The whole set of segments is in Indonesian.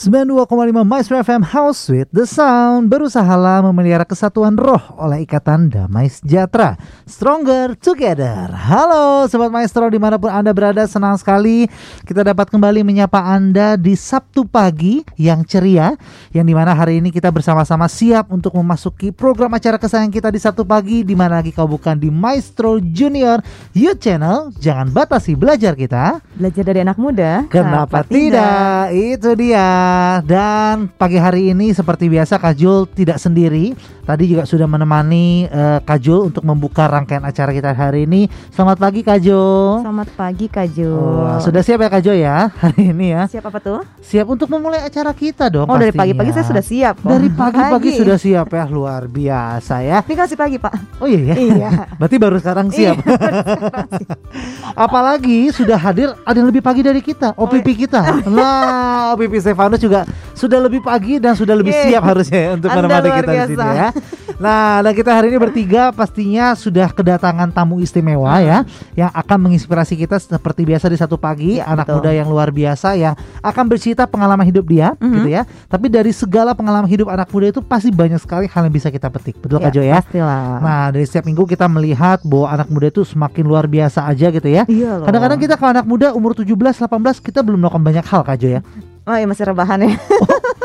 92,5 Maestro FM House with the Sound berusahalah memelihara kesatuan roh oleh ikatan damai sejahtera. Stronger together. Halo Sobat Maestro di mana pun Anda berada senang sekali kita dapat kembali menyapa Anda di Sabtu pagi yang ceria yang di mana hari ini kita bersama-sama siap untuk memasuki program acara kesayangan kita di Sabtu pagi di mana lagi kau bukan di Maestro Junior YouTube Channel. Jangan batasi belajar kita. Belajar dari anak muda. Kenapa tidak? Itu dia. Dan pagi hari ini seperti biasa Kajul tidak sendiri. Tadi juga sudah menemani uh, Kajul untuk membuka rangkaian acara kita hari ini. Selamat pagi Kajul. Selamat pagi Kajul. Oh, sudah siap ya Kajul ya hari ini ya? Siap apa tuh? Siap untuk memulai acara kita dong. Oh dari pagi-pagi saya sudah siap. Kok. Dari pagi-pagi sudah siap ya luar biasa ya. Ini kasih pagi Pak. Oh iya ya. Iya. Berarti baru sekarang siap. Iya, Apalagi sudah hadir ada yang lebih pagi dari kita, OPP Oh, iya. kita. Nah, OPP Stefano juga sudah lebih pagi dan sudah lebih Yeay. siap harusnya ya untuk menemani kita di sini ya. Nah, dan kita hari ini bertiga pastinya sudah kedatangan tamu istimewa ya yang akan menginspirasi kita seperti biasa di satu pagi, Ya, anak betul. muda yang luar biasa yang akan bercerita pengalaman hidup dia Mhm. gitu ya. Tapi dari segala pengalaman hidup anak muda itu pasti banyak sekali hal yang bisa kita petik. Betul Kak Jo ya? Pastilah. Nah, dari setiap minggu kita melihat bahwa anak muda itu semakin luar biasa aja gitu ya. iya loh. Kadang-kadang kita kalau anak muda umur 17, 18 kita belum melakukan banyak hal Kak Jo ya. Oh iya masih rebahan ya.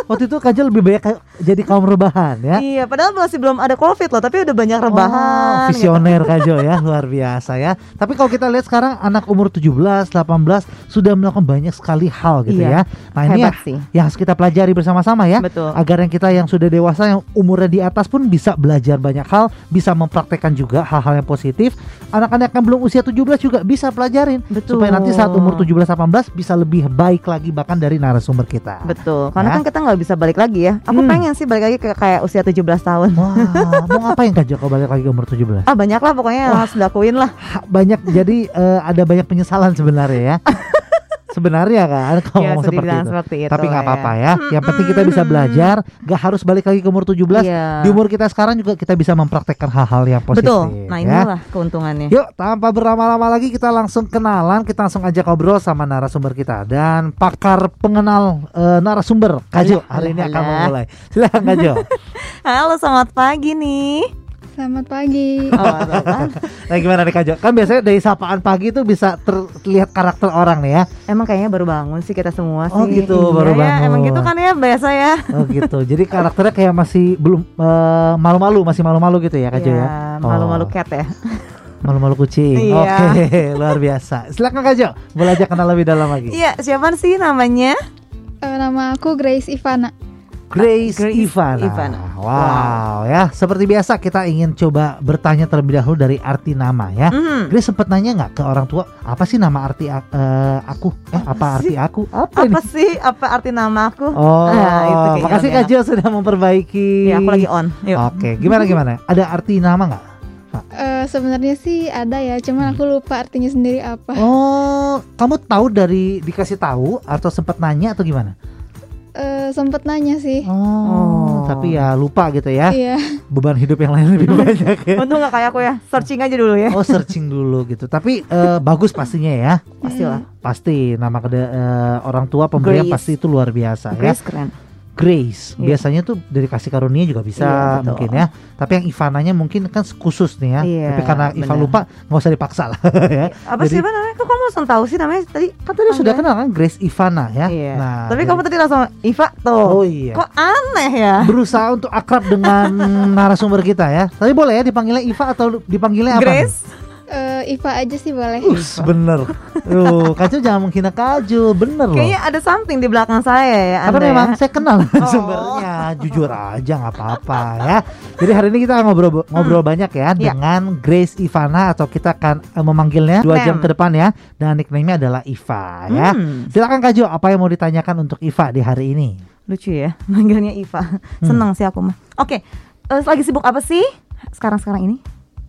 Waktu itu Kak Jo lebih banyak jadi kaum rebahan ya. iya padahal masih belum ada covid loh tapi udah banyak Oh, rebahan. gitu. visioner Kak Jo ya, luar biasa ya. Tapi kalau kita lihat sekarang anak umur 17, 18 sudah melakukan banyak sekali hal gitu ya. Iya, Nah, ini ya, Hebat sih. yang harus kita pelajari bersama-sama ya. Betul. Agar yang kita yang sudah dewasa yang umurnya di atas pun bisa belajar banyak hal, bisa mempraktekkan juga hal-hal yang positif. Anak-anak yang belum usia 17 juga bisa pelajarin Betul. supaya nanti saat umur 17 18 bisa lebih baik lagi bahkan dari narasumber kita. Betul. Karena Ya. kan kita nggak bisa balik lagi ya. Aku Hmm. pengen sih balik lagi ke kayak usia 17 tahun. Wah, mau ngapain Kak Jo kalau balik lagi ke umur 17? Ah banyak lah pokoknya yang harus dilakuin lah. Banyak jadi eh, ada banyak penyesalan sebenarnya ya. sebenarnya kan kalau Ya, ngomong seperti itu. seperti itu Tapi nggak ya. apa-apa ya. Yang penting kita bisa belajar, gak harus balik lagi ke umur 17. Iya. Di umur kita sekarang juga kita bisa mempraktekkan hal-hal yang positif. Betul. Nah ya. inilah keuntungannya. Yuk, tanpa berlama-lama lagi kita langsung kenalan, kita langsung ajak ngobrol sama narasumber kita dan pakar pengenal eh, narasumber Kajo hari ini akan memulai. Silakan Kajo. Halo selamat pagi nih. Selamat pagi. Oh, apa? nah, gimana nih Kajo? Kan biasanya dari sapaan pagi itu bisa terlihat karakter orang nih ya. Emang kayaknya baru bangun sih kita semua sih. Oh, gitu, baru ya, bangun. Emang gitu kan ya biasa ya. Oh gitu. Jadi karakternya kayak masih belum eh, malu-malu, masih malu-malu gitu ya Kajo ya. Iya, Oh, malu-malu cat ya. Malu-malu kucing. Iya. Oke, luar biasa. Silakan Kajo. Boleh aja kenal lebih dalam lagi. Iya, siapa sih namanya? Eh, nama aku Grace Ivana. Grace, Grace Ivana. Ivana. Wow, ya. Seperti biasa kita ingin coba bertanya terlebih dahulu dari arti nama ya. Hmm. Grace sempat nanya nggak ke orang tua apa sih nama arti eh, aku? Eh apa arti aku? Apa, ini? Apa sih apa arti nama aku? Oh, Ah, itu makasih Kak Jo sudah memperbaiki. Ya, aku lagi on. Yuk. Oke, gimana gimana? Ada arti nama nggak? Eh, Sebenarnya sih ada ya, cuman aku lupa artinya sendiri apa. Oh, kamu tahu dari dikasih tahu atau sempat nanya atau gimana? Eh, sempet nanya sih. Oh, Oh. tapi ya lupa gitu ya. Iya. Beban hidup yang lain lebih banyak ya. Untung gak kayak aku ya. Searching aja dulu ya. Oh, searching dulu gitu. Tapi eh, bagus pastinya ya. Pastilah. Pasti nama kede, eh, orang tua pemberian Grace. pasti itu luar biasa ya. Grace keren. Grace. Iya. Biasanya tuh dari kasih karunia juga bisa Iya, betul. mungkin ya. Tapi yang Ivananya mungkin kan khusus nih ya. Iya, Tapi karena Ivan benar. lupa nggak usah dipaksa lah ya. Apa Jadi- sih namanya? Kok kamu langsung tahu sih namanya tadi? Kan tadi sudah kenal kan Grace Ivana ya. Iya. Nah, Tapi kamu tadi langsung Iva tuh. Oh iya. Kok aneh ya? berusaha untuk akrab dengan narasumber kita ya. Tapi boleh ya dipanggilnya Iva atau dipanggilnya apa? Grace. Eh, Iva aja sih boleh. Us, bener. Tuh, Kaju jangan menghina Kaju, bener loh. Kayaknya ada something di belakang saya ya. Karena Anda memang ya. saya kenal sumbernya, jujur aja nggak apa-apa ya. Jadi hari ini kita akan ngobrol ngobrol banyak ya Iya. dengan Grace Ivana atau kita akan eh, memanggilnya dua jam ke depan ya. Dan nickname-nya adalah Iva ya. Hmm, Silakan Kaju, apa yang mau ditanyakan untuk Iva di hari ini? lucu ya manggilnya Iva. Hmm. Seneng sih aku mah. Oke, eh, lagi sibuk apa sih sekarang-sekarang ini?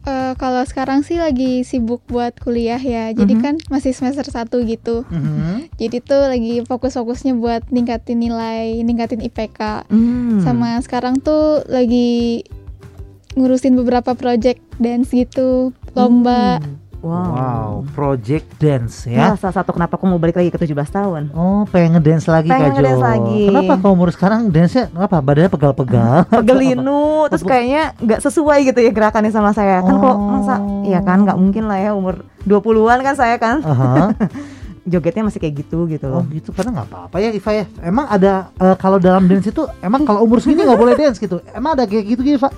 Eh, kalau sekarang sih lagi sibuk buat kuliah ya. Jadi Mhm. kan masih semester 1 gitu. Mhm. Jadi tuh lagi fokus-fokusnya buat ningkatin nilai, ningkatin IPK. Hmm. Sama sekarang tuh lagi ngurusin beberapa project dance gitu, lomba. Hmm. Wow. project dance Ya, ya. salah satu kenapa aku mau balik lagi ke 17 tahun. Oh, pengen ngedance lagi Pengen Kak Jo. ngedance lagi. Kenapa kalau umur sekarang dance-nya apa? Badannya pegal-pegal. Pegelinu, terus kayaknya nggak sesuai gitu ya gerakannya sama saya. Kan kok masa Oh. ya kan nggak mungkin lah ya umur 20-an kan saya kan. Aha. Jogetnya masih kayak gitu gitu Oh loh. gitu, karena nggak apa-apa ya Iva ya. Emang ada eh, kalau dalam dance itu, emang kalau umur segini nggak boleh dance gitu. Emang ada kayak gitu Iva?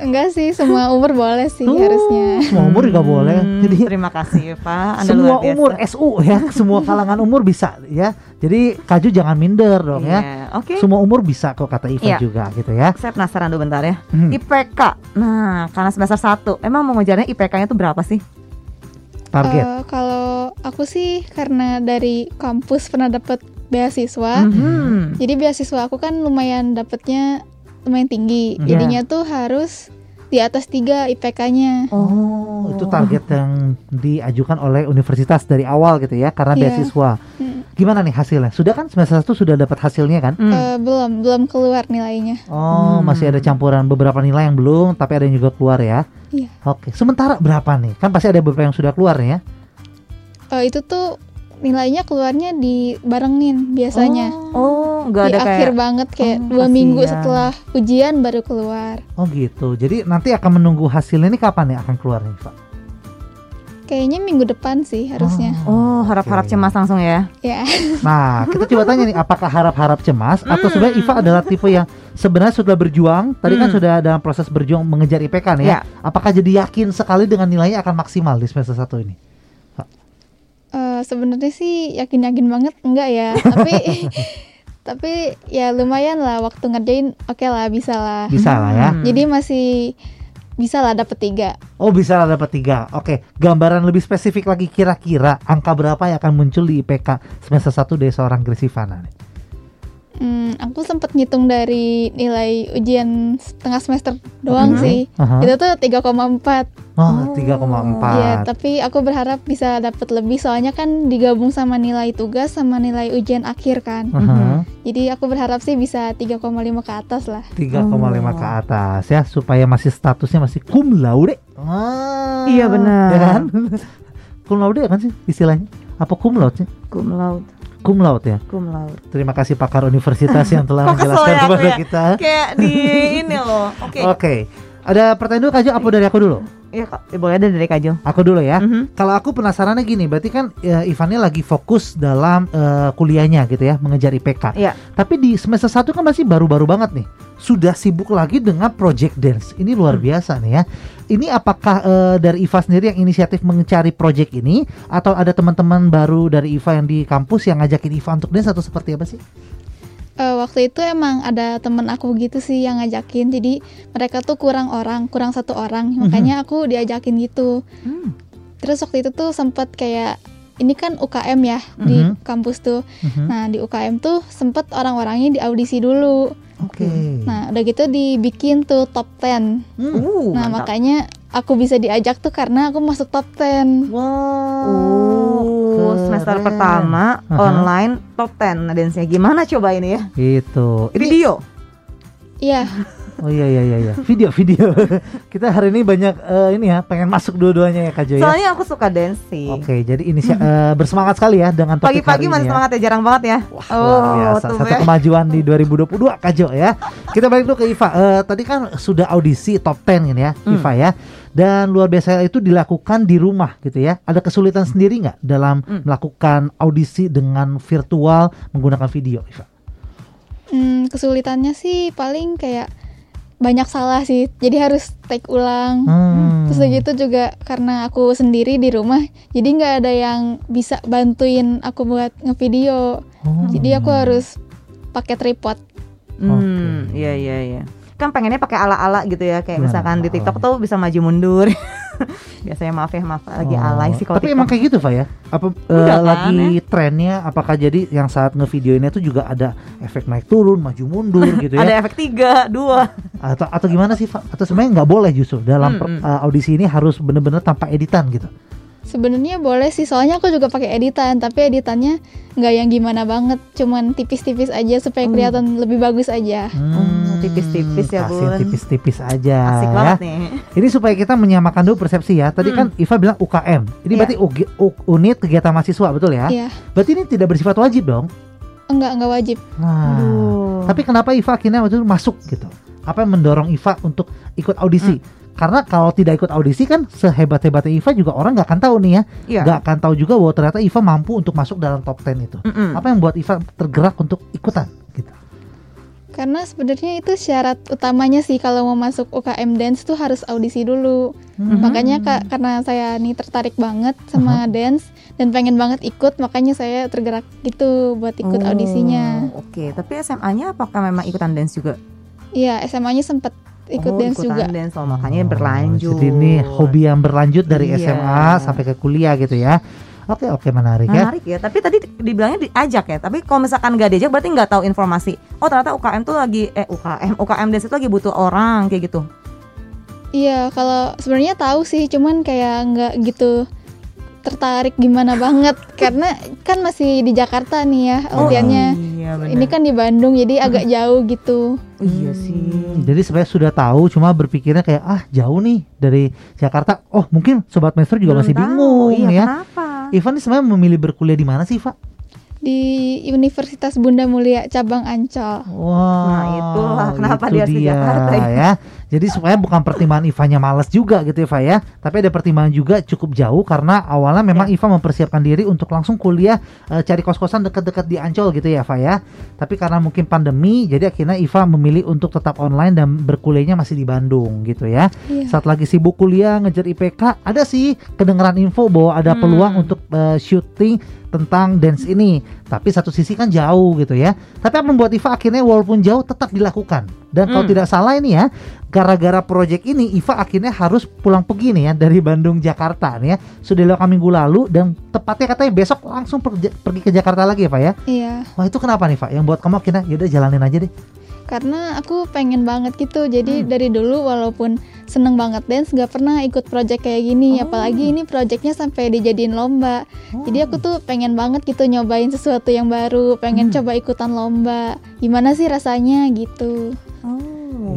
Enggak sih, semua umur boleh sih Tuh, harusnya. Semua umur juga boleh. Hmm, Jadi terima kasih Pak. Anda semua luar biasa. umur SU ya, semua kalangan umur bisa ya. Jadi Kaju jangan minder dong ya. Iya, Oke. Semua umur bisa kok kata Iva Iya. juga gitu ya. Saya penasaran dulu bentar ya. Hmm. IPK. Nah, karena semester 1, emang mau ngejarnya IPK-nya tuh berapa sih? Target. Eh, kalau aku sih karena dari kampus pernah dapet beasiswa, Mhm. jadi beasiswa aku kan lumayan dapetnya lumayan tinggi. Mhm. Jadinya tuh harus di atas 3 IPK-nya. Oh, Itu target yang diajukan oleh universitas dari awal gitu ya, karena Iya. beasiswa. Hmm. Gimana nih hasilnya? Sudah kan semester 1 sudah dapat hasilnya kan? Hmm. Eh, belum, belum keluar nilainya. Oh, Hmm. masih ada campuran beberapa nilai yang belum, tapi ada yang juga keluar ya. Iya. Oke, sementara berapa nih? Kan pasti ada beberapa yang sudah keluar nih ya. Eh, itu tuh nilainya keluarnya dibarengin biasanya. Oh, nggak di ada akhir kayak banget kayak Oh, dua minggu setelah ujian baru keluar. Oh gitu. Jadi nanti akan menunggu hasilnya ini kapan nih akan keluar nih, Pak? Kayaknya minggu depan sih harusnya. Oh, harap-harap Oke. cemas langsung ya. Ya. Nah, kita coba tanya nih, apakah harap-harap cemas atau Hmm. sebenarnya Iva adalah tipe yang sebenarnya sudah berjuang, tadi kan Hmm. sudah dalam proses berjuang mengejar IPK nih ya. Ya. Apakah jadi yakin sekali dengan nilainya akan maksimal di semester 1 ini? Eh, sebenarnya sih yakin-yakin banget enggak ya tapi tapi ya lumayan lah waktu ngerjain oke lah bisa lah Bisa lah ya. Hmm. jadi masih bisa lah dapet tiga Oh bisa lah dapat tiga. Oke, gambaran lebih spesifik lagi kira-kira angka berapa yang akan muncul di IPK semester 1 dari seorang Gresivana nih? Hmm, aku sempat ngitung dari nilai ujian setengah semester doang Oke. sih Aha. itu tuh 3,4 Oh, Oh. 3,4. Iya, tapi aku berharap bisa dapat lebih soalnya kan digabung sama nilai tugas sama nilai ujian akhir kan. Aha. Jadi aku berharap sih bisa 3,5 ke atas lah. 3,5 ke Oh. atas ya supaya masih statusnya masih cum laude. Ah, Iya, benar. Ya kan? cum laude kan sih istilahnya? Apa cum laude sih? Cum laude, Cum laude ya. cum laude. Terima kasih pakar universitas yang telah Kok menjelaskan kepada ya? kita. Kayak di ini loh. Oke. Oke. Ada pertanyaan dulu Kak Jo, apa dari aku dulu? Iya, Kak. Ya, boleh ada dari Kajo. Aku dulu ya. Mhm. Kalau aku penasarannya gini, berarti kan ya, Ivannya lagi fokus dalam eh, kuliahnya gitu ya, mengejar IPK. Iya. Tapi di semester 1 kan masih baru-baru banget nih. Sudah sibuk lagi dengan project dance. Ini luar Hmm. biasa nih ya. Ini apakah eh, dari Iva sendiri yang inisiatif mencari project ini atau ada teman-teman baru dari Iva yang di kampus yang ngajakin Iva untuk dance atau seperti apa sih? Eh, waktu itu emang ada temen aku gitu sih yang ngajakin. Jadi mereka tuh kurang orang, kurang satu orang. Makanya aku diajakin gitu. Hmm. Terus waktu itu tuh sempet kayak ini kan UKM ya di Mhm. kampus tuh. Mhm. Nah di UKM tuh sempet orang-orangnya diaudisi dulu. Oke. Nah udah gitu dibikin tuh top 10 Hmm. Uh, Nah mantap. makanya aku bisa diajak tuh karena aku masuk top 10 Oh, semester keren. pertama Aha. online top 10 nah dance-nya. Gimana coba ini ya? Itu. Ini Video. Iya Oh iya iya iya iya. Video video. Kita hari ini banyak eh, ini ya, pengen masuk dua-duanya ya Kak Jo ya. Soalnya aku suka dancing. Oke, jadi ini eh, bersemangat sekali ya dengan topik Pagi-pagi hari masih ya. semangat ya, jarang banget ya. Wah, luar biasa. Satu ya. kemajuan di 2022 Kak Jo ya. Kita balik dulu ke Iva. Eh, tadi kan sudah audisi top 10 ini ya, Hmm. Iva ya. Dan luar biasa itu dilakukan di rumah gitu ya. Ada kesulitan sendiri nggak dalam Hmm. melakukan audisi dengan virtual menggunakan video, Iva? Hmm, kesulitannya sih paling kayak banyak salah sih. Jadi harus take ulang. Hmm. Terus gitu juga karena aku sendiri di rumah, jadi nggak ada yang bisa bantuin aku buat ngevideo. Oh. Jadi aku harus pakai tripod. Hmm, iya iya iya. Kan pengennya pakai ala-ala gitu ya, kayak Gimana? misalkan di TikTok tuh bisa maju mundur. Biasanya maaf ya, maaf lagi Oh, alay sih kalau Tapi TikTok. emang kayak gitu, Pak ya? Apa kan, lagi trennya apakah jadi yang saat ngevideoinnya tuh juga ada efek naik turun, maju mundur gitu ya? ada efek tiga, dua. atau atau gimana sih Pak? Atau sebenarnya nggak boleh justru dalam per- Mm-mm. uh, audisi ini harus bener-bener tanpa editan gitu. Sebenarnya boleh sih, soalnya aku juga pakai editan, tapi editannya nggak yang gimana banget, cuman tipis-tipis aja supaya Hmm. kelihatan lebih bagus aja. Hmm, tipis-tipis ya, kasih Bun. tipis-tipis aja Asik ya. banget nih. Ini supaya kita menyamakan dulu persepsi ya. Tadi kan Iva bilang UKM. Ini Iya. berarti UG- U- unit kegiatan mahasiswa betul ya? Iya, Berarti ini tidak bersifat wajib dong. enggak enggak wajib. Nah, Aduh. tapi kenapa Iva akhirnya waktu itu masuk gitu? Apa yang mendorong Iva untuk ikut audisi? Hmm. Karena kalau tidak ikut audisi kan sehebat-hebatnya Iva juga orang nggak akan tahu nih ya. Iya. Nggak akan tahu juga bahwa ternyata Iva mampu untuk masuk dalam top 10 itu. Mm-mm. Apa yang buat Iva tergerak untuk ikutan gitu? Karena sebenarnya itu syarat utamanya sih kalau mau masuk UKM dance tuh harus audisi dulu. Hmm. Makanya kak karena saya nih tertarik banget sama dance dan pengen banget ikut, makanya saya tergerak gitu buat ikut Oh, audisinya. Oke, tapi SMA-nya apakah memang ikutan dance juga? Iya, SMA-nya sempet ikut Oh, dance juga. dance, oh, makanya Oh, berlanjut. Jadi ini hobi yang berlanjut dari Iya. SMA sampai ke kuliah gitu ya. Oke oke menarik ya. Menarik ya. Tapi tadi dibilangnya diajak ya. Tapi kalau misalkan nggak diajak berarti nggak tahu informasi. Oh ternyata UKM tuh lagi eh UKM UKM dance itu lagi butuh orang kayak gitu. Iya, kalau sebenarnya tahu sih, cuman kayak nggak gitu tertarik gimana banget karena kan masih di Jakarta nih ya latihannya. iya benar. Ini kan di Bandung jadi agak jauh gitu. Oh, iya sih. Hmm, Jadi sebenarnya sudah tahu, cuma berpikirnya kayak ah jauh nih dari Jakarta. Oh mungkin sobat maestro juga Belum masih tahu, bingung iya, ya. Kenapa? Ivan ini sebenarnya memilih berkuliah di mana sih, Pak? Di Universitas Bunda Mulia cabang Ancol. Wah, Nah, itulah kenapa itu dia harus di Jakarta ya. Ya. Jadi supaya bukan pertimbangan Ivanya males juga gitu Iva ya. Tapi ada pertimbangan juga cukup jauh karena awalnya memang Ya. Iva mempersiapkan diri untuk langsung kuliah eh, cari kos-kosan dekat-dekat di Ancol gitu ya, Iva ya. Tapi karena mungkin pandemi, jadi akhirnya Iva memilih untuk tetap online dan berkuliahnya masih di Bandung gitu ya. Iya. Saat lagi sibuk kuliah ngejar IPK, ada sih kedengeran info bahwa ada Hmm. peluang untuk eh, syuting tentang dance ini. Tapi satu sisi kan jauh gitu ya. Tapi apa membuat Iva akhirnya walaupun jauh tetap dilakukan. Dan kalau Hmm. tidak salah ini ya, gara-gara project ini Iva akhirnya harus pulang pergi nih ya dari Bandung Jakarta nih ya. Sudah dilakukan minggu lalu dan tepatnya katanya besok langsung pergi, pergi ke Jakarta lagi ya Pak ya. Iya, Wah itu kenapa nih Pak? Yang buat kamu akhirnya yaudah jalanin aja deh. Karena aku pengen banget gitu. Jadi Hmm. dari dulu walaupun seneng banget dance, nggak pernah ikut project kayak gini. Oh. Apalagi ini projectnya sampai dijadiin lomba. Jadi aku tuh pengen banget gitu nyobain sesuatu yang baru. Pengen Hmm. coba ikutan lomba. Gimana sih rasanya gitu? Oh,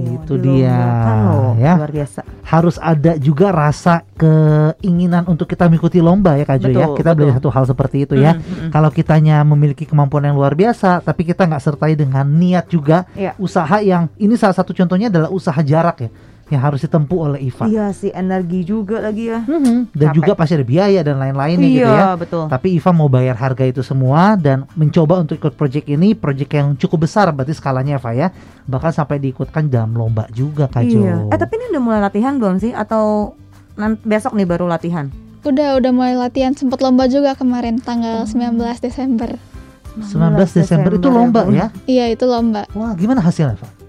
Itu dia, dilombakan loh. ya. Luar biasa. harus ada juga rasa keinginan untuk kita mengikuti lomba ya Kak Jo ya. Kita betul. belajar satu hal seperti itu ya. Mm, mm, mm. Kalau kitanya memiliki kemampuan yang luar biasa, tapi kita nggak sertai dengan niat juga, Iya. usaha yang ini salah satu contohnya adalah usaha jarak ya, yang harus ditempuh oleh Iva. Iya sih energi juga lagi ya. Mhm, Dan Capek. juga pasti ada biaya dan lain-lainnya iya gitu ya. betul. Tapi Iva mau bayar harga itu semua dan mencoba untuk ikut project ini, project yang cukup besar berarti skalanya Eva ya. Bahkan sampai diikutkan dalam lomba juga Kak Jo. Iya. Eh tapi ini udah mulai latihan belum sih atau nanti besok nih baru latihan? Udah udah mulai latihan. Sempet lomba juga kemarin tanggal 19 Desember. 19 Desember itu lomba Bun. ya. Iya itu lomba. Wah, gimana hasilnya, Pak?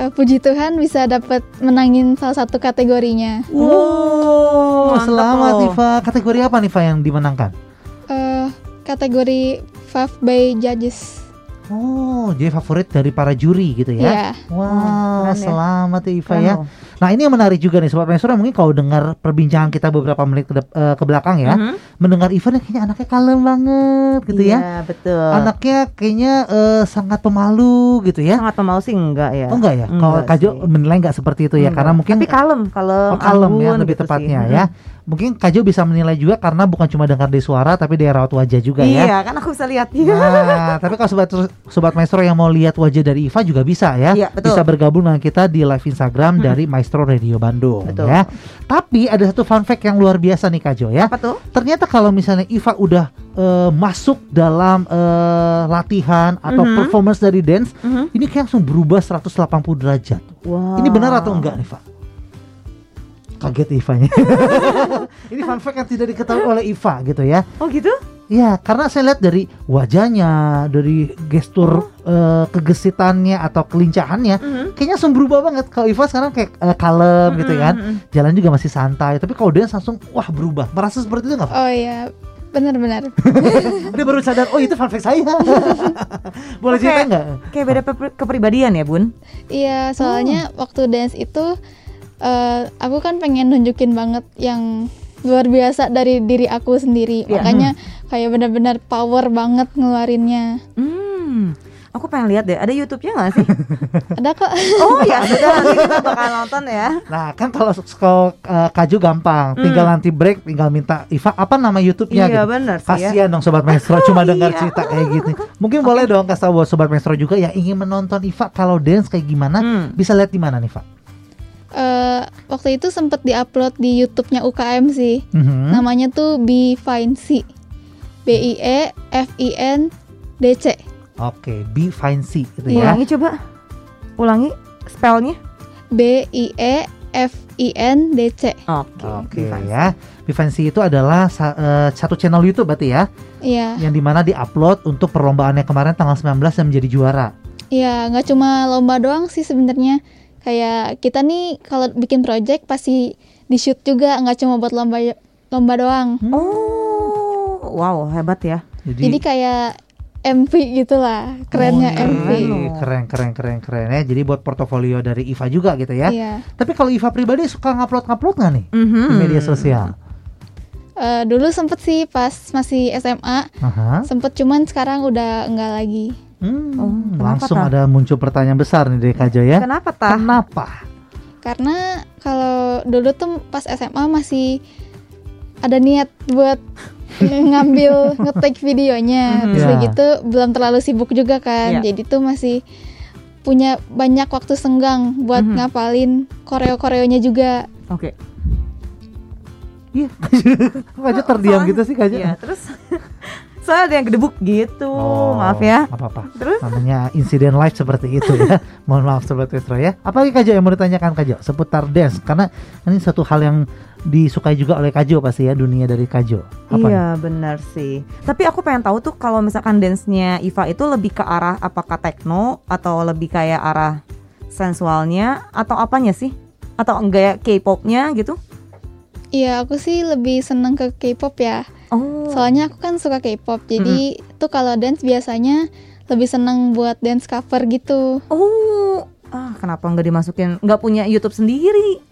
Eh, puji Tuhan bisa dapat menangin salah satu kategorinya. Wow, mantap selamat loh. Iva. Kategori apa nih, Iva yang dimenangkan? eh kategori Five by Judges. Oh, jadi favorit dari para juri gitu ya. Wah, keren ya. selamat ya Iva Keren ya. Nah, ini yang menarik juga nih Sobat Maestro mungkin kalau dengar perbincangan kita beberapa menit ke, eh, ke belakang ya, Mhm. mendengar Iva nih kayaknya anaknya kalem banget gitu ya. Iya betul. Anaknya kayaknya eh, sangat pemalu gitu ya. sangat pemalu sih enggak ya? Oh enggak ya? Kalau Kajo menilai enggak seperti itu ya Enggak. karena mungkin tapi kalem, kalem, Oh, kalem ya lebih gitu tepatnya sih. ya. Mungkin Kajo bisa menilai juga karena bukan cuma dengar dari suara tapi dari raut wajah juga ya. Iya, kan aku bisa lihat dia. Nah, tapi kalau sobat sobat maestro yang mau lihat wajah dari Iva juga bisa ya. Iya, betul. Bisa bergabung dengan kita di live Instagram dari Maestro Radio Bandung Betul. ya. Tapi ada satu fun fact yang luar biasa nih Kajo ya. Apa tuh? Ternyata kalau misalnya Iva udah eh, masuk dalam eh, latihan atau Mhm. performance dari dance, Mhm. ini kayak langsung berubah 180 derajat. Wow. Ini benar atau enggak nih, Iva? Kaget Ivanya. ini fun fact yang tidak diketahui oleh Iva gitu ya. Oh gitu? Iya, karena saya lihat dari wajahnya, dari gestur eh, kegesitannya atau kelincahannya, Mhm. kayaknya langsung berubah banget. Kalau Iva sekarang kayak eh, kalem gitu Mhm, kan, mhm. jalan juga masih santai. Tapi kalau dia langsung wah berubah, merasa seperti itu nggak? Pak? Oh iya, benar-benar. Dia baru sadar, oh itu fun fact saya. Boleh Oke. cerita nggak? Kayak beda kepribadian ya, Bun? Iya, soalnya waktu dance itu eh, aku kan pengen nunjukin banget yang luar biasa dari diri aku sendiri. Iya. Makanya kayak benar-benar power banget ngeluarinnya. Hmm, aku pengen lihat deh. Ada YouTube-nya nggak sih? Ada kok. oh ya sudah nanti kita bakal nonton ya. Nah kan kalau kalau uh, Kaju gampang, tinggal nanti break, tinggal minta Iva apa nama YouTube-nya Hmm. Iya, gitu. bener sih ya. Kasihan dong sobat maestro cuma dengar iya. cerita kayak gitu. Mungkin boleh dong kasih tahu buat sobat maestro juga yang ingin menonton Iva kalau dance kayak gimana, Hmm. bisa lihat di mana nih, Pak? Eh, waktu itu sempat diupload di YouTube-nya UKM sih. Mhm. Namanya tuh Be Fine C. B I E F I N D C. Oke, Be Fine C gitu ya. Ulangi coba. Ulangi spellnya. B I E F I N D C. Oke. Oke ya, Be Fine C itu adalah sa- eh, satu channel YouTube berarti ya, Iya. yang di mana diupload untuk perlombaannya kemarin tanggal 19 yang menjadi juara. Iya, nggak cuma lomba doang sih sebenarnya. Kayak kita nih kalau bikin project pasti di shoot juga, nggak cuma buat lomba lomba doang. Oh, wow hebat ya. Jadi, Jadi kayak MV gitulah, kerennya Oh, MV. keren, keren, keren, keren, keren ya. Jadi buat portofolio dari Iva juga gitu ya. Iya. Tapi kalau Iva pribadi suka ngupload-ngupload nggak nih Mhm. di media sosial? Eh, dulu sempet sih pas masih SMA, Aha. sempet cuman sekarang udah nggak lagi. Hmm, Oh, langsung Tah? ada muncul pertanyaan besar nih dari Kajo ya. Kenapa tah? Kenapa? Karena kalau dulu tuh pas SMA masih ada niat buat ngambil ngetik videonya Mhm. terus Ya. udah gitu belum terlalu sibuk juga kan Iya. jadi tuh masih punya banyak waktu senggang buat Mhm. ngapalin koreo-koreonya juga Oke. Kok Kajo terdiam Soalnya- gitu sih Kajo? Iya, terus soalnya ada yang gedebuk gitu. Oh, Maaf ya. nggak Apa-apa. Terus Namanya insiden live seperti itu ya. Mohon maaf sobat Westro ya. Apalagi Kajo yang mau ditanyakan Kajo seputar dance karena ini satu hal yang disukai juga oleh Kajo pasti ya dunia dari Kajo. Apa nih? Iya benar sih. Tapi aku pengen tahu tuh kalau misalkan dance-nya Iva itu lebih ke arah apakah techno atau lebih kayak arah sensualnya atau apanya sih? Atau enggak K-popnya gitu? iya aku sih lebih seneng ke K-pop ya Oh. soalnya aku kan suka K-pop jadi tuh kalau dance biasanya lebih seneng buat dance cover gitu Oh. Ah, kenapa nggak dimasukin? Nggak punya YouTube sendiri?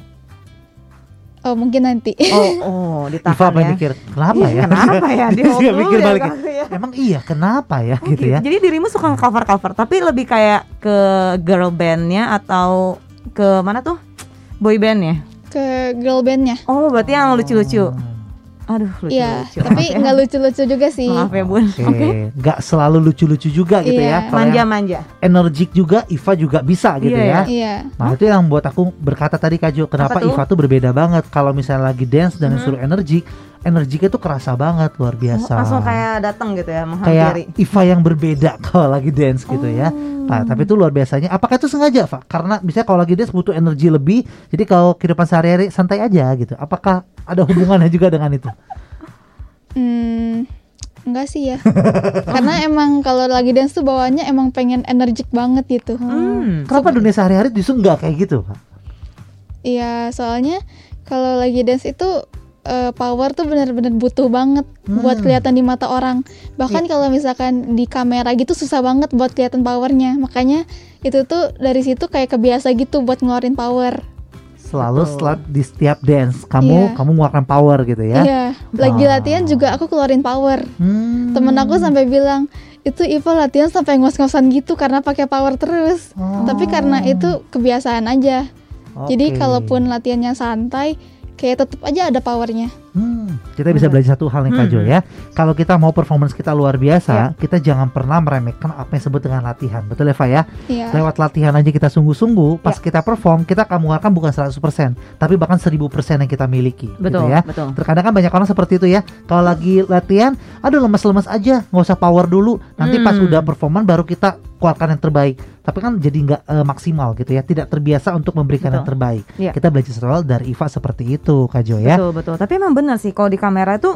oh mungkin nanti Oh, oh, ditahan Iva apa ya. mikir kenapa Iya, ya? Kenapa ya? Di Dia juga mikir ya balik. ya. Emang iya kenapa ya Oh, gitu ya? Jadi dirimu suka cover cover, tapi lebih kayak ke girl bandnya atau ke mana tuh? Boy bandnya? ke girl bandnya Oh, berarti yang lucu-lucu. Aduh, Iya, lucu-lucu. tapi Maaf ya. nggak lucu-lucu juga sih. Maaf ya bun. Oke, Oke. nggak selalu lucu-lucu juga gitu ya. Iya. Yang Manja-manja. energik juga Iva juga bisa gitu Iya, ya. Iya, Nah itu yang buat aku berkata tadi Kak Jo, kenapa? Iva tuh berbeda banget kalau misalnya lagi dance dan Mhm. disuruh energik, energiknya tuh kerasa banget luar biasa. Oh, Langsung kayak datang gitu ya kayak menghampiri. Iva yang berbeda kalau lagi dance gitu ya. Oh. Nah, tapi itu luar biasanya. Apakah itu sengaja, Pak? Karena misalnya kalau lagi dance butuh energi lebih, jadi kalau kehidupan sehari-hari santai aja gitu. Apakah ada hubungannya juga dengan itu? hmm, enggak sih ya. Karena emang kalau lagi dance tuh bawaannya emang pengen energik banget gitu. Hmm. Kenapa dunia sehari-hari justru nggak kayak gitu, Pak? Iya, soalnya kalau lagi dance itu eh, power tuh bener-bener butuh banget buat Hmm. kelihatan di mata orang. Bahkan kalau misalkan di kamera gitu susah banget buat kelihatan powernya. Makanya itu tuh dari situ kayak kebiasa gitu buat ngeluarin power. Selalu setelah di setiap dance kamu Iya. kamu mengeluarkan power gitu ya. Iya, lagi Wow. latihan juga aku keluarin power. Hmm. Temen aku sampai bilang itu Iva latihan sampai ngos-ngosan gitu karena pakai power terus. Oh. Tapi karena itu kebiasaan aja. Jadi Oke. kalaupun latihannya santai, kayak tetap aja ada powernya. Hmm, kita bisa belajar satu hal nih Kak Jo Hmm. ya. Kalau kita mau performance kita luar biasa, Ya. kita jangan pernah meremehkan apa yang disebut dengan latihan. Betul ya, Pak ya? Iya. Lewat latihan aja kita sungguh-sungguh, pas Ya. kita perform, kita akan mengeluarkan bukan 100%, tapi bahkan 1000% yang kita miliki. Betul, Gitu ya. betul. Terkadang kan banyak orang seperti itu ya. Kalau lagi latihan, aduh lemes-lemes aja, nggak usah power dulu. Nanti pas Hmm. udah performan baru kita keluarkan yang terbaik. Tapi kan jadi nggak eh, maksimal gitu ya, tidak terbiasa untuk memberikan yang Betul. terbaik. Iya. Kita belajar soal dari Iva seperti itu, Kak Jo ya. Betul betul. Tapi emang benar sih kalau di kamera itu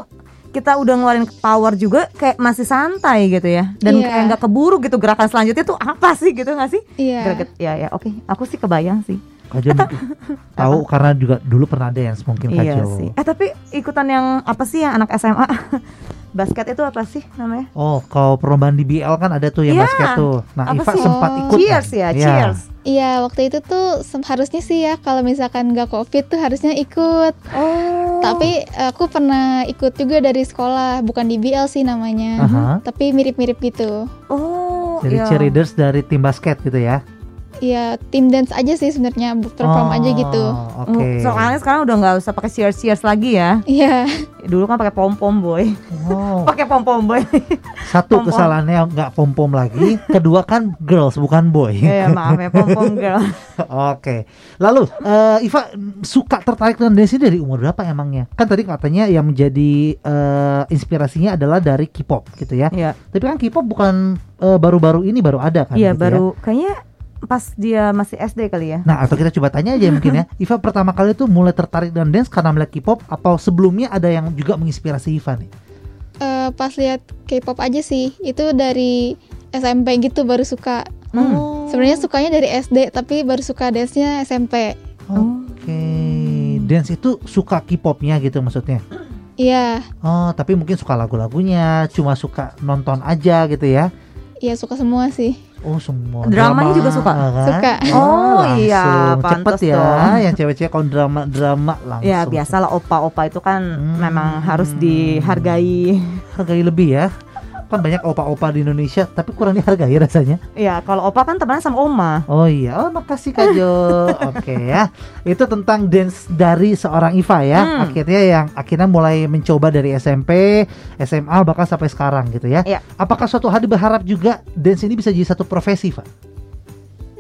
kita udah ngeluarin power juga kayak masih santai gitu ya. Dan Iya. kayak nggak keburu gitu gerakan selanjutnya tuh apa sih gitu nggak sih? Iya. Greget. Ya ya oke. Aku sih kebayang sih. Kak Jo mungkin tahu karena juga dulu pernah dance mungkin Kak Iya Jo. sih. Eh tapi ikutan yang apa sih ya anak SMA? Basket itu apa sih namanya? Oh, kalau perlombaan di BL kan ada tuh yang Iya. basket tuh. Nah, Apa Iva sih? sempat Oh. ikut. Cheers kan? ya, Iya. cheers. Iya, waktu itu tuh harusnya sih ya kalau misalkan nggak covid tuh harusnya ikut. Oh. Tapi eh, aku pernah ikut juga dari sekolah, bukan di BL sih namanya. Aha. Tapi mirip-mirip gitu. oh, Jadi iya. cheerleaders dari tim basket gitu ya. Iya, tim dance aja sih sebenarnya, perform aja gitu. Oh, Oke. Mm, Soalnya sekarang udah nggak usah pakai cheers cheers lagi ya. Iya, Dulu kan pakai pom pom boy. Oh, pakai pom pom boy. satu pom-pom. kesalahannya nggak pom pom lagi. Kedua kan girls bukan boy. Iya maaf ya pom pom girl. Oke. Lalu eh, Iva suka tertarik dengan dance ini dari umur berapa emangnya? Kan tadi katanya yang menjadi eh, inspirasinya adalah dari K-pop gitu ya. Iya. Tapi kan K-pop bukan eh, baru-baru ini baru ada kan? Iya gitu ya. baru kayaknya pas dia masih SD kali ya. Nah atau kita coba tanya aja mungkin ya Iva pertama kali tuh mulai tertarik dengan dance karena melihat K-pop Atau sebelumnya ada yang juga menginspirasi Iva nih? Eh, pas lihat K-pop aja sih. Itu dari SMP gitu baru suka. Hmm. Sebenarnya sukanya dari SD, tapi baru suka dance-nya SMP. Oke Dance itu suka K-popnya gitu maksudnya Iya, Oh tapi mungkin suka lagu-lagunya Cuma suka nonton aja gitu ya iya suka semua sih. Oh semua Dramanya juga suka? kan? Suka. Oh, langsung. iya, Cepet ya dong. Yang cewek-cewek kalau drama-drama langsung Ya biasalah opa-opa itu kan Hmm. memang harus dihargai. Hargai lebih ya Kan banyak opa-opa di Indonesia Tapi kurang dihargai rasanya Ya kalau opa kan temenan sama oma. Oh iya, oh makasih Kak Jo. Oke ya, itu tentang dance dari seorang Iva ya. Hmm. Akhirnya yang akhirnya mulai mencoba dari SMP, SMA bahkan sampai sekarang gitu ya. Iya. Apakah suatu hari berharap juga dance ini bisa jadi satu profesi, Pak?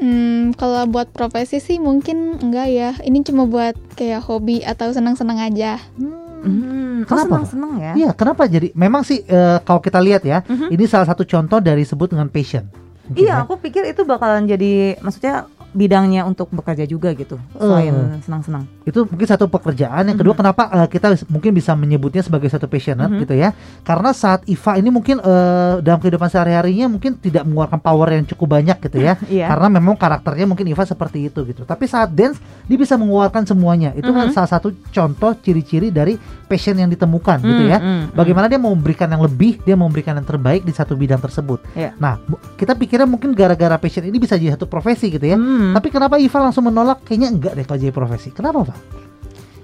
Hmm, kalau buat profesi sih mungkin enggak ya. Ini cuma buat kayak hobi atau senang-senang aja. Hmm, oh Kenapa, Pak? seneng ya. Iya, kenapa jadi? Memang sih eh, kalau kita lihat ya, Mhm. ini salah satu contoh dari sebut dengan passion. Mungkin Iya, ya. aku pikir itu bakalan jadi maksudnya bidangnya untuk bekerja juga gitu selain Eh. senang-senang. itu mungkin satu pekerjaan yang kedua kenapa eh, kita mungkin bisa menyebutnya sebagai satu passionate Mhm. gitu ya karena saat Iva ini mungkin eh, dalam kehidupan sehari-harinya mungkin tidak mengeluarkan power yang cukup banyak gitu ya Iya. karena memang karakternya mungkin Iva seperti itu gitu tapi saat dance dia bisa mengeluarkan semuanya itu kan Mhm. salah satu contoh ciri-ciri dari passion yang ditemukan gitu ya Hmm, hmm, Bagaimana dia mau memberikan yang lebih, dia mau memberikan yang terbaik di satu bidang tersebut. Iya. Nah, kita pikirnya mungkin gara-gara passion ini bisa jadi satu profesi gitu ya. Hmm. Tapi kenapa Iva langsung menolak? Kayaknya enggak deh kalau jadi profesi. Kenapa, Pak?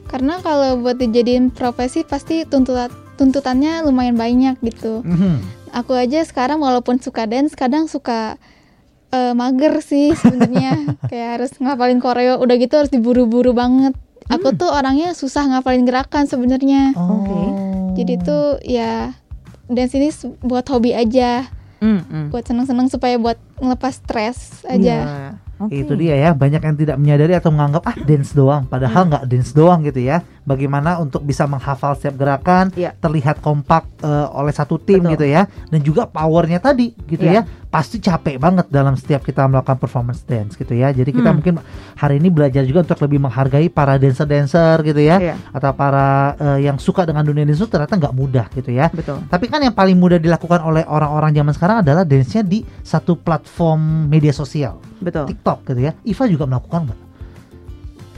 Karena kalau buat dijadiin profesi pasti tuntutan tuntutannya lumayan banyak gitu. Mhm. Aku aja sekarang walaupun suka dance, kadang suka eh, mager sih sebenarnya. kayak harus ngapalin koreo, udah gitu harus diburu-buru banget. Aku tuh orangnya susah ngapalin gerakan sebenarnya. Oke. Jadi tuh ya dance ini buat hobi aja, Hmm, hmm. buat seneng-seneng supaya buat ngelepas stres aja. Iya. Oke. Itu dia ya, banyak yang tidak menyadari atau menganggap ah dance doang, padahal nggak dance doang gitu ya. Bagaimana untuk bisa menghafal setiap gerakan, Iya. terlihat kompak eh, oleh satu tim Betul. gitu ya, dan juga powernya tadi gitu Iya. ya, pasti capek banget dalam setiap kita melakukan performance dance gitu ya. Jadi kita Hmm. mungkin hari ini belajar juga untuk lebih menghargai para dancer-dancer gitu ya, Iya, atau para eh, yang suka dengan dunia dance itu ternyata nggak mudah gitu ya. betul. Tapi kan yang paling mudah dilakukan oleh orang-orang zaman sekarang adalah dance-nya di satu platform media sosial, Betul. TikTok gitu ya. Iva juga melakukan nggak?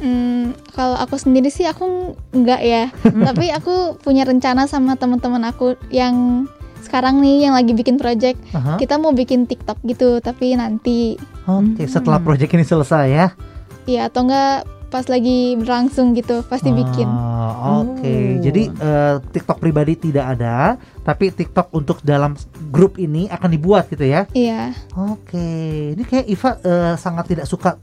Hmm, kalau aku sendiri sih aku nggak ya. Tapi aku punya rencana sama teman-teman aku yang sekarang nih yang lagi bikin project. Aha. Kita mau bikin TikTok gitu, tapi nanti Oke, Hmm. setelah project ini selesai ya. ya atau enggak pas lagi berlangsung gitu pasti bikin. Ah, Oke, Oh. jadi eh, TikTok pribadi tidak ada, tapi TikTok untuk dalam grup ini akan dibuat gitu ya. Iya. Oke, ini kayak Iva eh, sangat tidak suka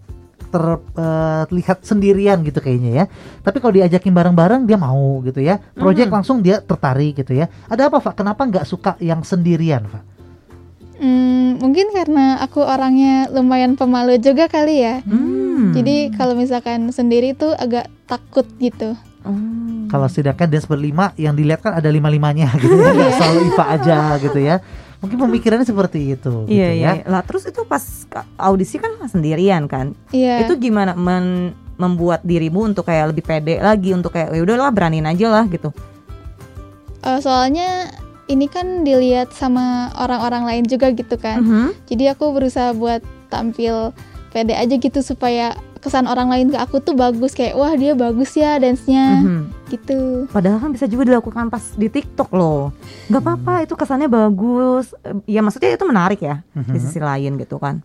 terlihat sendirian gitu kayaknya ya. Tapi kalau diajakin bareng-bareng dia mau gitu ya. Project Mhm. langsung dia tertarik gitu ya. Ada apa Pak? Kenapa nggak suka yang sendirian Pak? Hmm, mungkin karena aku orangnya lumayan pemalu juga kali ya. Hmm. Jadi kalau misalkan sendiri tuh agak takut gitu. Hmm. Kalau setidaknya dance berlima yang dilihat kan ada lima-limanya gitu ya. Nggak selalu Iva aja gitu ya. Mungkin pemikirannya seperti itu gitu Iya iya. ya. Lah terus itu pas audisi kan sendirian kan. Iya. Itu gimana men- membuat dirimu untuk kayak lebih pede lagi untuk kayak ya udahlah beraniin aja lah gitu. Eh, soalnya ini kan dilihat sama orang-orang lain juga gitu kan. Mhm. Jadi aku berusaha buat tampil pede aja gitu supaya kesan orang lain ke aku tuh bagus kayak wah dia bagus ya dance-nya Mhm. gitu. Padahal kan bisa juga dilakukan pas di TikTok loh. Nggak apa-apa itu kesannya bagus. Ya maksudnya itu menarik ya di Mhm. sisi lain gitu kan.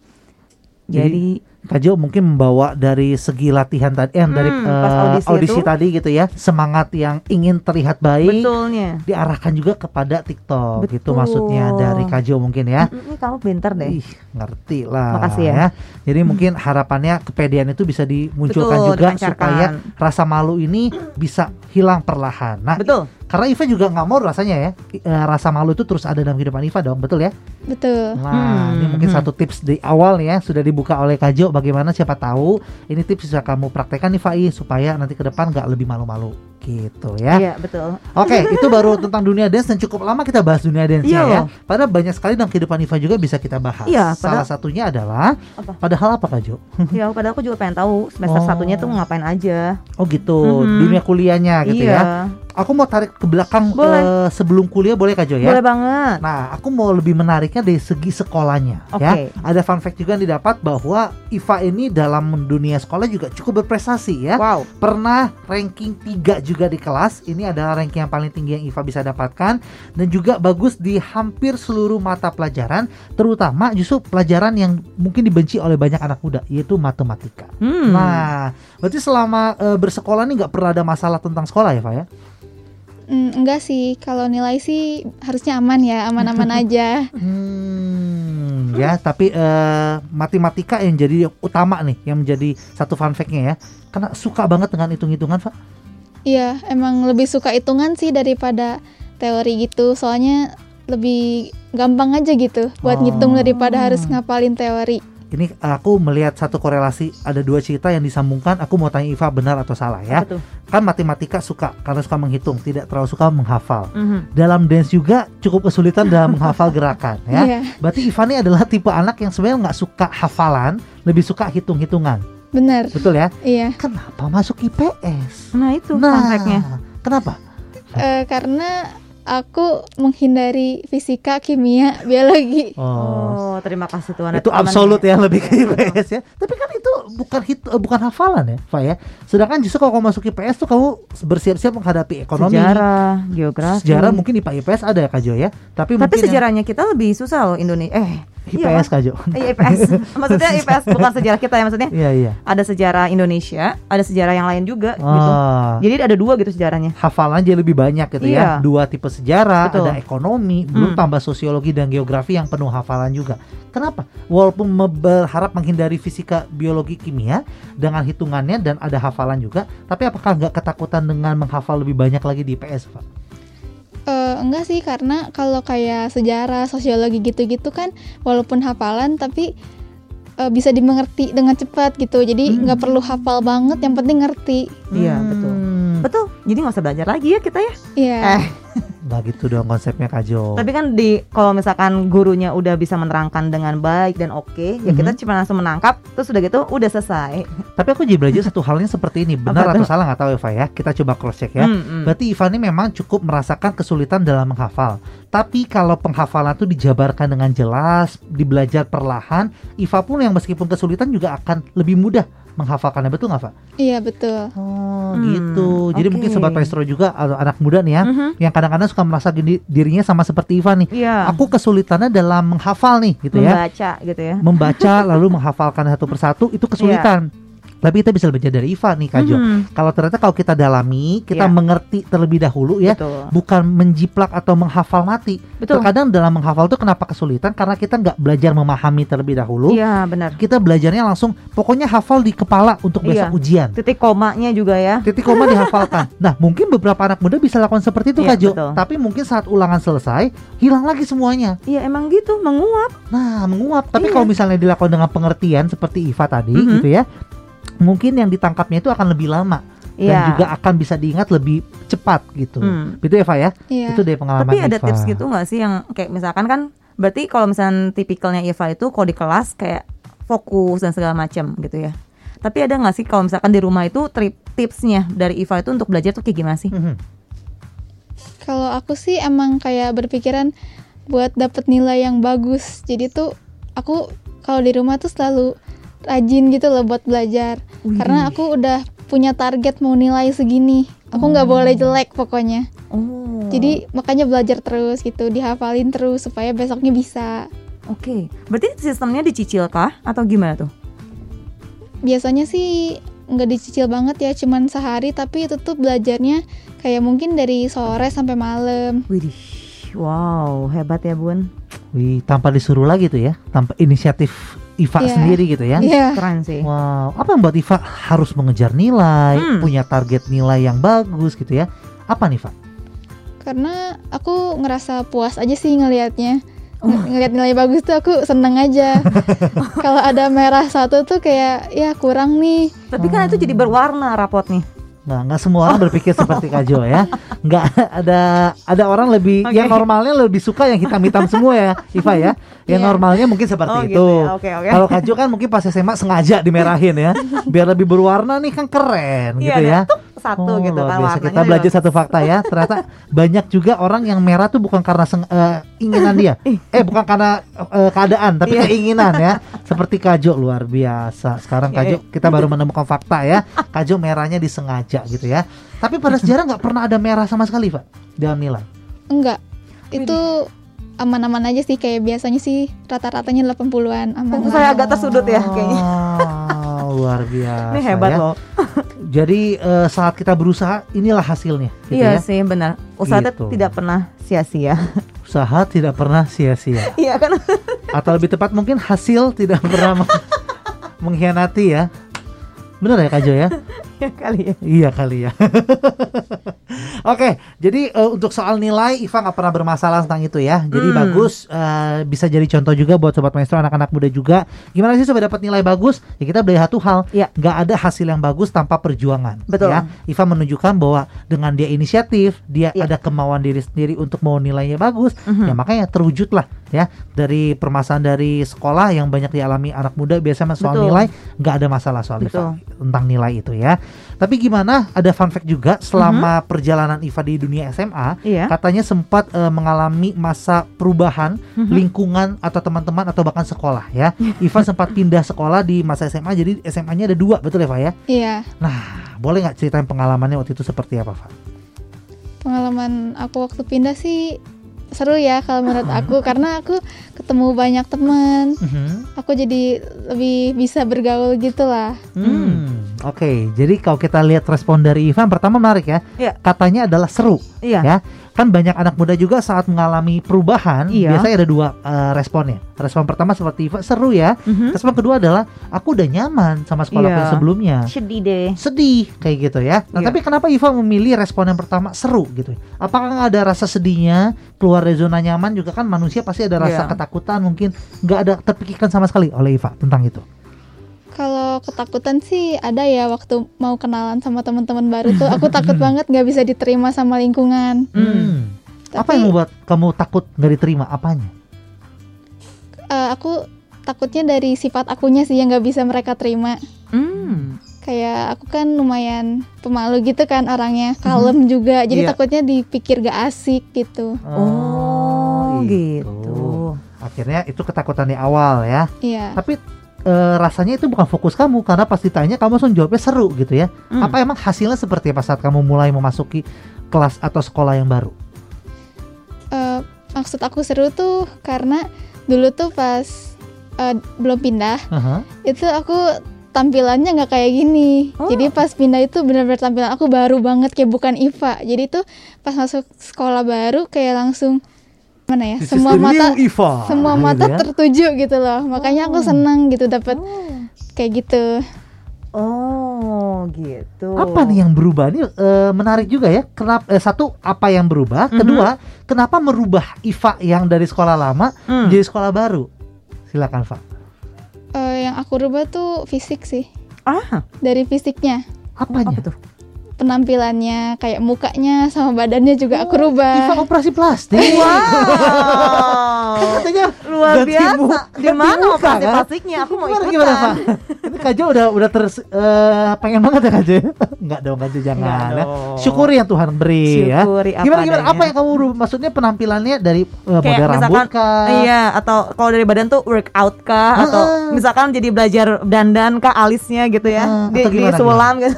Jadi, Jadi, Kak Jo mungkin membawa dari segi latihan tadi, eh, dari Hmm, eh, audisi audisi, itu. tadi gitu ya, semangat yang ingin terlihat baik, betulnya. diarahkan juga kepada TikTok gitu Betul. maksudnya dari Kak Jo mungkin ya. Ini kamu pinter deh. Ih, ngerti lah. Makasih ya. Jadi mungkin harapannya kepedean itu bisa dimunculkan Betul, juga supaya rasa malu ini bisa hilang perlahan. Nah, Betul. karena Iva juga nggak mau rasanya ya eh, rasa malu itu terus ada dalam kehidupan Iva dong, betul ya? Betul. Nah, ini Hmm, mungkin hmm. satu tips di awal ya sudah dibuka oleh Kajo. Bagaimana siapa tahu ini tips bisa kamu praktekkan nih Fai supaya nanti ke depan nggak lebih malu-malu gitu ya. Iya, betul. Oke, itu baru tentang dunia dance dan cukup lama kita bahas dunia dance Iya ya. Padahal banyak sekali dalam kehidupan Iva juga bisa kita bahas. Iya, Salah satunya adalah Apa? padahal apa Kajo? ya, padahal aku juga pengen tahu semester Oh. satunya tuh ngapain aja. Oh gitu, Mhm. dunia kuliahnya gitu iya. ya. Aku mau tarik ke belakang Boleh. eh, sebelum kuliah boleh Kajo ya? Boleh banget. Nah, aku mau lebih menariknya dari segi sekolahnya ya. Oke. Ada fun fact juga yang didapat bahwa Iva ini dalam dunia sekolah juga cukup berprestasi ya. Wow. Pernah ranking 3 juga di kelas. Ini adalah ranking yang paling tinggi yang Iva bisa dapatkan dan juga bagus di hampir seluruh mata pelajaran, terutama justru pelajaran yang mungkin dibenci oleh banyak anak muda yaitu matematika. Hmm. Nah, berarti selama eh, bersekolah ini nggak pernah ada masalah tentang sekolah ya, Pak ya? Mm, enggak sih, kalau nilai sih harusnya aman ya, aman-aman aja. Hmm, ya, tapi eh, matematika yang jadi utama nih, yang menjadi satu fun fact-nya ya. Karena suka banget dengan hitung-hitungan, Pak. Iya, emang lebih suka hitungan sih daripada teori gitu. Soalnya lebih gampang aja gitu buat Oh. ngitung daripada harus ngapalin teori. Ini aku melihat satu korelasi ada dua cerita yang disambungkan. Aku mau tanya Iva benar atau salah ya. Kan matematika suka karena suka menghitung, tidak terlalu suka menghafal. Mhm. Dalam dance juga cukup kesulitan dalam menghafal gerakan ya. Iya, Berarti Iva ini adalah tipe anak yang sebenarnya nggak suka hafalan, lebih suka hitung-hitungan. benar. Betul ya? Iya, Kenapa masuk IPS? Nah, itu Nah, kenapa? Eh, karena aku menghindari fisika, kimia, biologi. Oh, Oh, terima kasih Tuhan. itu absolut ya lebih ke IPS ya. Tapi kan itu bukan hit, eh, bukan hafalan ya, Pak ya. Sedangkan justru kalau kamu masuk IPS tuh kamu bersiap-siap menghadapi ekonomi, Sejarah, geografi. sejarah mungkin IPA IPS ada ya Kak Jo ya. Tapi, Tapi mungkin yang sejarahnya kita lebih susah loh Indonesia. Eh, IPS Kak Jo. Iya, IPS. maksudnya IPS bukan sejarah kita ya maksudnya. Iya iya. Ada sejarah Indonesia, ada sejarah yang lain juga gitu. Ah, Jadi ada dua gitu sejarahnya. hafalan aja lebih banyak gitu ya. Iya. Dua tipe sejarah, Betul. ada ekonomi, belum Hmm. tambah sosiologi dan geografi yang penuh hafalan juga. Kenapa? Walaupun berharap menghindari fisika, biologi, kimia dengan hitungannya dan ada hafalan juga, tapi apakah nggak ketakutan dengan menghafal lebih banyak lagi di IPS, Pak? Eh, enggak sih, karena kalau kayak sejarah, sosiologi gitu-gitu kan, walaupun hafalan tapi eh, bisa dimengerti dengan cepat gitu. Jadi Hmm. nggak perlu hafal banget, yang penting ngerti. Iya. Hmm. Betul. Jadi nggak usah belajar lagi ya kita ya. Iya. Eh, Nggak gitu dong konsepnya Kak Jo. tapi kan di kalau misalkan gurunya udah bisa menerangkan dengan baik dan oke, ya kita Mhm. cuma langsung menangkap, terus udah gitu udah selesai. Tapi aku jadi belajar satu halnya seperti ini, benar atau salah nggak tahu Eva ya. Kita coba cross check ya. Hmm, hmm. Berarti Iva ini memang cukup merasakan kesulitan dalam menghafal. Tapi kalau penghafalan itu dijabarkan dengan jelas, dibelajar perlahan, Iva pun yang meskipun kesulitan juga akan lebih mudah menghafalkannya. Betul nggak, Pak? Iya, betul. Oh, Hmm, gitu. Jadi oke. mungkin sobat maestro juga atau anak muda nih ya, Mhm. yang kadang-kadang suka merasa gini, dirinya sama seperti Iva nih. Iya. Aku kesulitannya dalam menghafal nih, gitu ya. membaca gitu ya. Membaca lalu menghafalkan satu persatu itu kesulitan. Tapi kita bisa belajar dari Iva nih, Kak Jo. Mhm. Kalau ternyata kalau kita dalami, kita Iya. mengerti terlebih dahulu ya, Betul. bukan menjiplak atau menghafal mati. Betul. Terkadang dalam menghafal itu kenapa kesulitan? Karena kita nggak belajar memahami terlebih dahulu. Iya, benar. Kita belajarnya langsung, pokoknya hafal di kepala untuk besok Iya. ujian. Titik komanya juga ya. Titik koma dihafalkan. Nah, mungkin beberapa anak muda bisa lakukan seperti itu, Iya, Kak Jo. betul. Tapi mungkin saat ulangan selesai, hilang lagi semuanya. Iya, emang gitu, menguap. Nah, menguap. Tapi Iya. kalau misalnya dilakukan dengan pengertian seperti Iva tadi, Mhm. gitu ya, mungkin yang ditangkapnya itu akan lebih lama dan Iya. juga akan bisa diingat lebih cepat gitu. Hmm. Ya, Eva ya? Iya. Itu dari pengalaman Tapi ada tips gitu nggak sih yang kayak misalkan kan berarti kalau misalnya tipikalnya Eva itu kalau di kelas kayak fokus dan segala macam gitu ya. Tapi ada nggak sih kalau misalkan di rumah itu trip tipsnya dari Eva itu untuk belajar tuh kayak gimana sih? Mhm. Kalau aku sih emang kayak berpikiran buat dapet nilai yang bagus. Jadi tuh aku kalau di rumah tuh selalu rajin gitu loh buat belajar. Wih. Karena aku udah punya target mau nilai segini. Aku nggak boleh jelek pokoknya. Oh. Jadi makanya belajar terus gitu, dihafalin terus supaya besoknya bisa. Oke, berarti sistemnya dicicil kah atau gimana tuh? Biasanya sih nggak dicicil banget ya, cuman sehari tapi itu tuh belajarnya kayak mungkin dari sore sampai malam. Widih, wow, hebat ya Bun. Wih, tanpa disuruh lagi tuh ya, tanpa inisiatif Iva Iya. sendiri gitu ya. Iya. Keren sih. Wow, apa yang buat Iva harus mengejar nilai, Hmm. punya target nilai yang bagus gitu ya? Apa nih, Pak? Karena aku ngerasa puas aja sih ngelihatnya. Oh. Ng- Ngelihat nilai bagus tuh aku seneng aja. Kalau ada merah satu tuh kayak ya kurang nih. Tapi kan itu jadi berwarna rapot nih. Nggak, nggak semua orang berpikir seperti Kak Jo ya. Nggak ada ada orang lebih Oke. yang normalnya lebih suka yang hitam-hitam semua ya, Iva ya. Yang Iya. normalnya mungkin seperti Oh, itu. gitu ya. Oke, oke. Kalau Kak Jo kan mungkin pas SMA sengaja dimerahin ya, biar lebih berwarna nih kan keren gitu Iya, ya. tuh satu Oh, gitu kan biasa. warnanya Kita belajar juga. satu fakta ya. Ternyata banyak juga orang yang merah tuh bukan karena seng- eh, inginan dia. Eh bukan karena eh, keadaan, tapi Iya. keinginan ya. Seperti Kajo luar biasa. Sekarang Iya, Kajo kita baru menemukan fakta ya. Kajo merahnya disengaja gitu ya. Tapi pada sejarah nggak pernah ada merah sama sekali, Pak, dalam nilai. Enggak. Itu aman-aman aja sih kayak biasanya sih rata-ratanya 80-an aman. Saya agak tersudut ya kayaknya. Luar biasa. Ini hebat ya. loh. Jadi eh, saat kita berusaha, inilah hasilnya. Gitu Iya ya. sih benar. Usaha Gitu. tidak pernah sia-sia. Usaha tidak pernah sia-sia. Iya kan? atau lebih tepat mungkin hasil tidak pernah meng- mengkhianati ya bener ya Kak Jo ya ya kali ya. iya kali ya Oke, jadi eh, untuk soal nilai Iva nggak pernah bermasalah tentang itu ya. Jadi Hmm. bagus, eh, bisa jadi contoh juga buat sobat maestro anak-anak muda juga. Gimana sih supaya dapat nilai bagus? Ya kita beli satu hal, Iya. nggak ada hasil yang bagus tanpa perjuangan. Betul. Ya, Iva menunjukkan bahwa dengan dia inisiatif, dia Iya. ada kemauan diri sendiri untuk mau nilainya bagus, Mhm. ya makanya terwujudlah ya dari permasalahan dari sekolah yang banyak dialami anak muda biasanya soal Betul. nilai nggak ada masalah soal Iva Betul. tentang nilai itu ya. Tapi gimana? Ada fun fact juga selama Mhm. perjalanan Iva di dunia SMA, Iya. katanya sempat eh, mengalami masa perubahan Mhm. lingkungan atau teman-teman atau bahkan sekolah ya. Iva sempat pindah sekolah di masa SMA, jadi SMA-nya ada dua, betul ya, Pak ya? Iya. Nah, boleh nggak ceritain pengalamannya waktu itu seperti apa, Pak? Pengalaman aku waktu pindah sih seru ya kalau menurut aku karena aku ketemu banyak teman. Mhm. Aku jadi lebih bisa bergaul gitu lah. Hmm, Oke, jadi kalau kita lihat respon dari Ivan pertama menarik ya. Iya. Katanya adalah seru. Iya. Ya, kan banyak anak muda juga saat mengalami perubahan, Iya. biasanya ada dua eh, responnya. Respon pertama seperti seru ya. Mhm. Respon kedua adalah aku udah nyaman sama sekolah yang sebelumnya. Sedih deh. Sedih kayak gitu ya. Nah, Iya. tapi kenapa Iva memilih respon yang pertama seru gitu? Apakah nggak ada rasa sedihnya keluar dari zona nyaman juga kan manusia pasti ada rasa Iya. ketakutan mungkin nggak ada terpikirkan sama sekali oleh Iva tentang itu. Kalau ketakutan sih ada ya waktu mau kenalan sama teman-teman baru tuh aku takut banget nggak bisa diterima sama lingkungan. Hmm. Apa Tapi- yang membuat kamu takut nggak diterima? Apanya? Eh, aku takutnya dari sifat akunya sih yang nggak bisa mereka terima. Hmm. Kayak aku kan lumayan pemalu gitu kan orangnya, kalem juga. Jadi Iya. takutnya dipikir gak asik gitu. Oh, gitu. Akhirnya itu ketakutan di awal ya. Iya. Tapi eh, rasanya itu bukan fokus kamu karena pas ditanya kamu langsung jawabnya seru gitu ya. Hmm. Apa emang hasilnya seperti apa saat kamu mulai memasuki kelas atau sekolah yang baru? Eh, maksud aku seru tuh karena dulu tuh pas eh, belum pindah Aha. itu aku tampilannya nggak kayak gini. Oh. Jadi pas pindah itu benar-benar tampilan aku baru banget kayak bukan Iva. Jadi tuh pas masuk sekolah baru kayak langsung mana ya? This semua mata new Iva, semua gitu mata ya. tertuju gitu loh. Makanya aku Oh. senang gitu dapat Oh. kayak gitu. Oh, gitu. Apa nih yang berubah? Ini eh, menarik juga ya. Kenapa eh, satu apa yang berubah? Mhm. Kedua, kenapa merubah Iva yang dari sekolah lama Hmm. menjadi sekolah baru? Silakan, Pak. Eh, yang aku rubah tuh fisik sih. Ah, Dari fisiknya, Apanya? apa tuh? Penampilannya, kayak mukanya sama badannya juga aku Iva rubah. operasi plastik. Wow. Katanya Luar ganti biasa. Di mana muka, operasi kan? plastiknya? Aku mau ikutan. gimana, Pak? Ini Kajo udah udah ter eh, pengen banget ya Kajo ya? Enggak dong Kajo jangan Enggak ya. dong. Syukuri yang Tuhan beri Syukuri ya. apa Gimana gimana apa yang kamu ru- maksudnya penampilannya dari eh, Kayak model rambut misalkan kah? iya atau kalau dari badan tuh workout kah atau Heeh. misalkan jadi belajar dandan kah alisnya gitu ya Heeh, di, di sulam gitu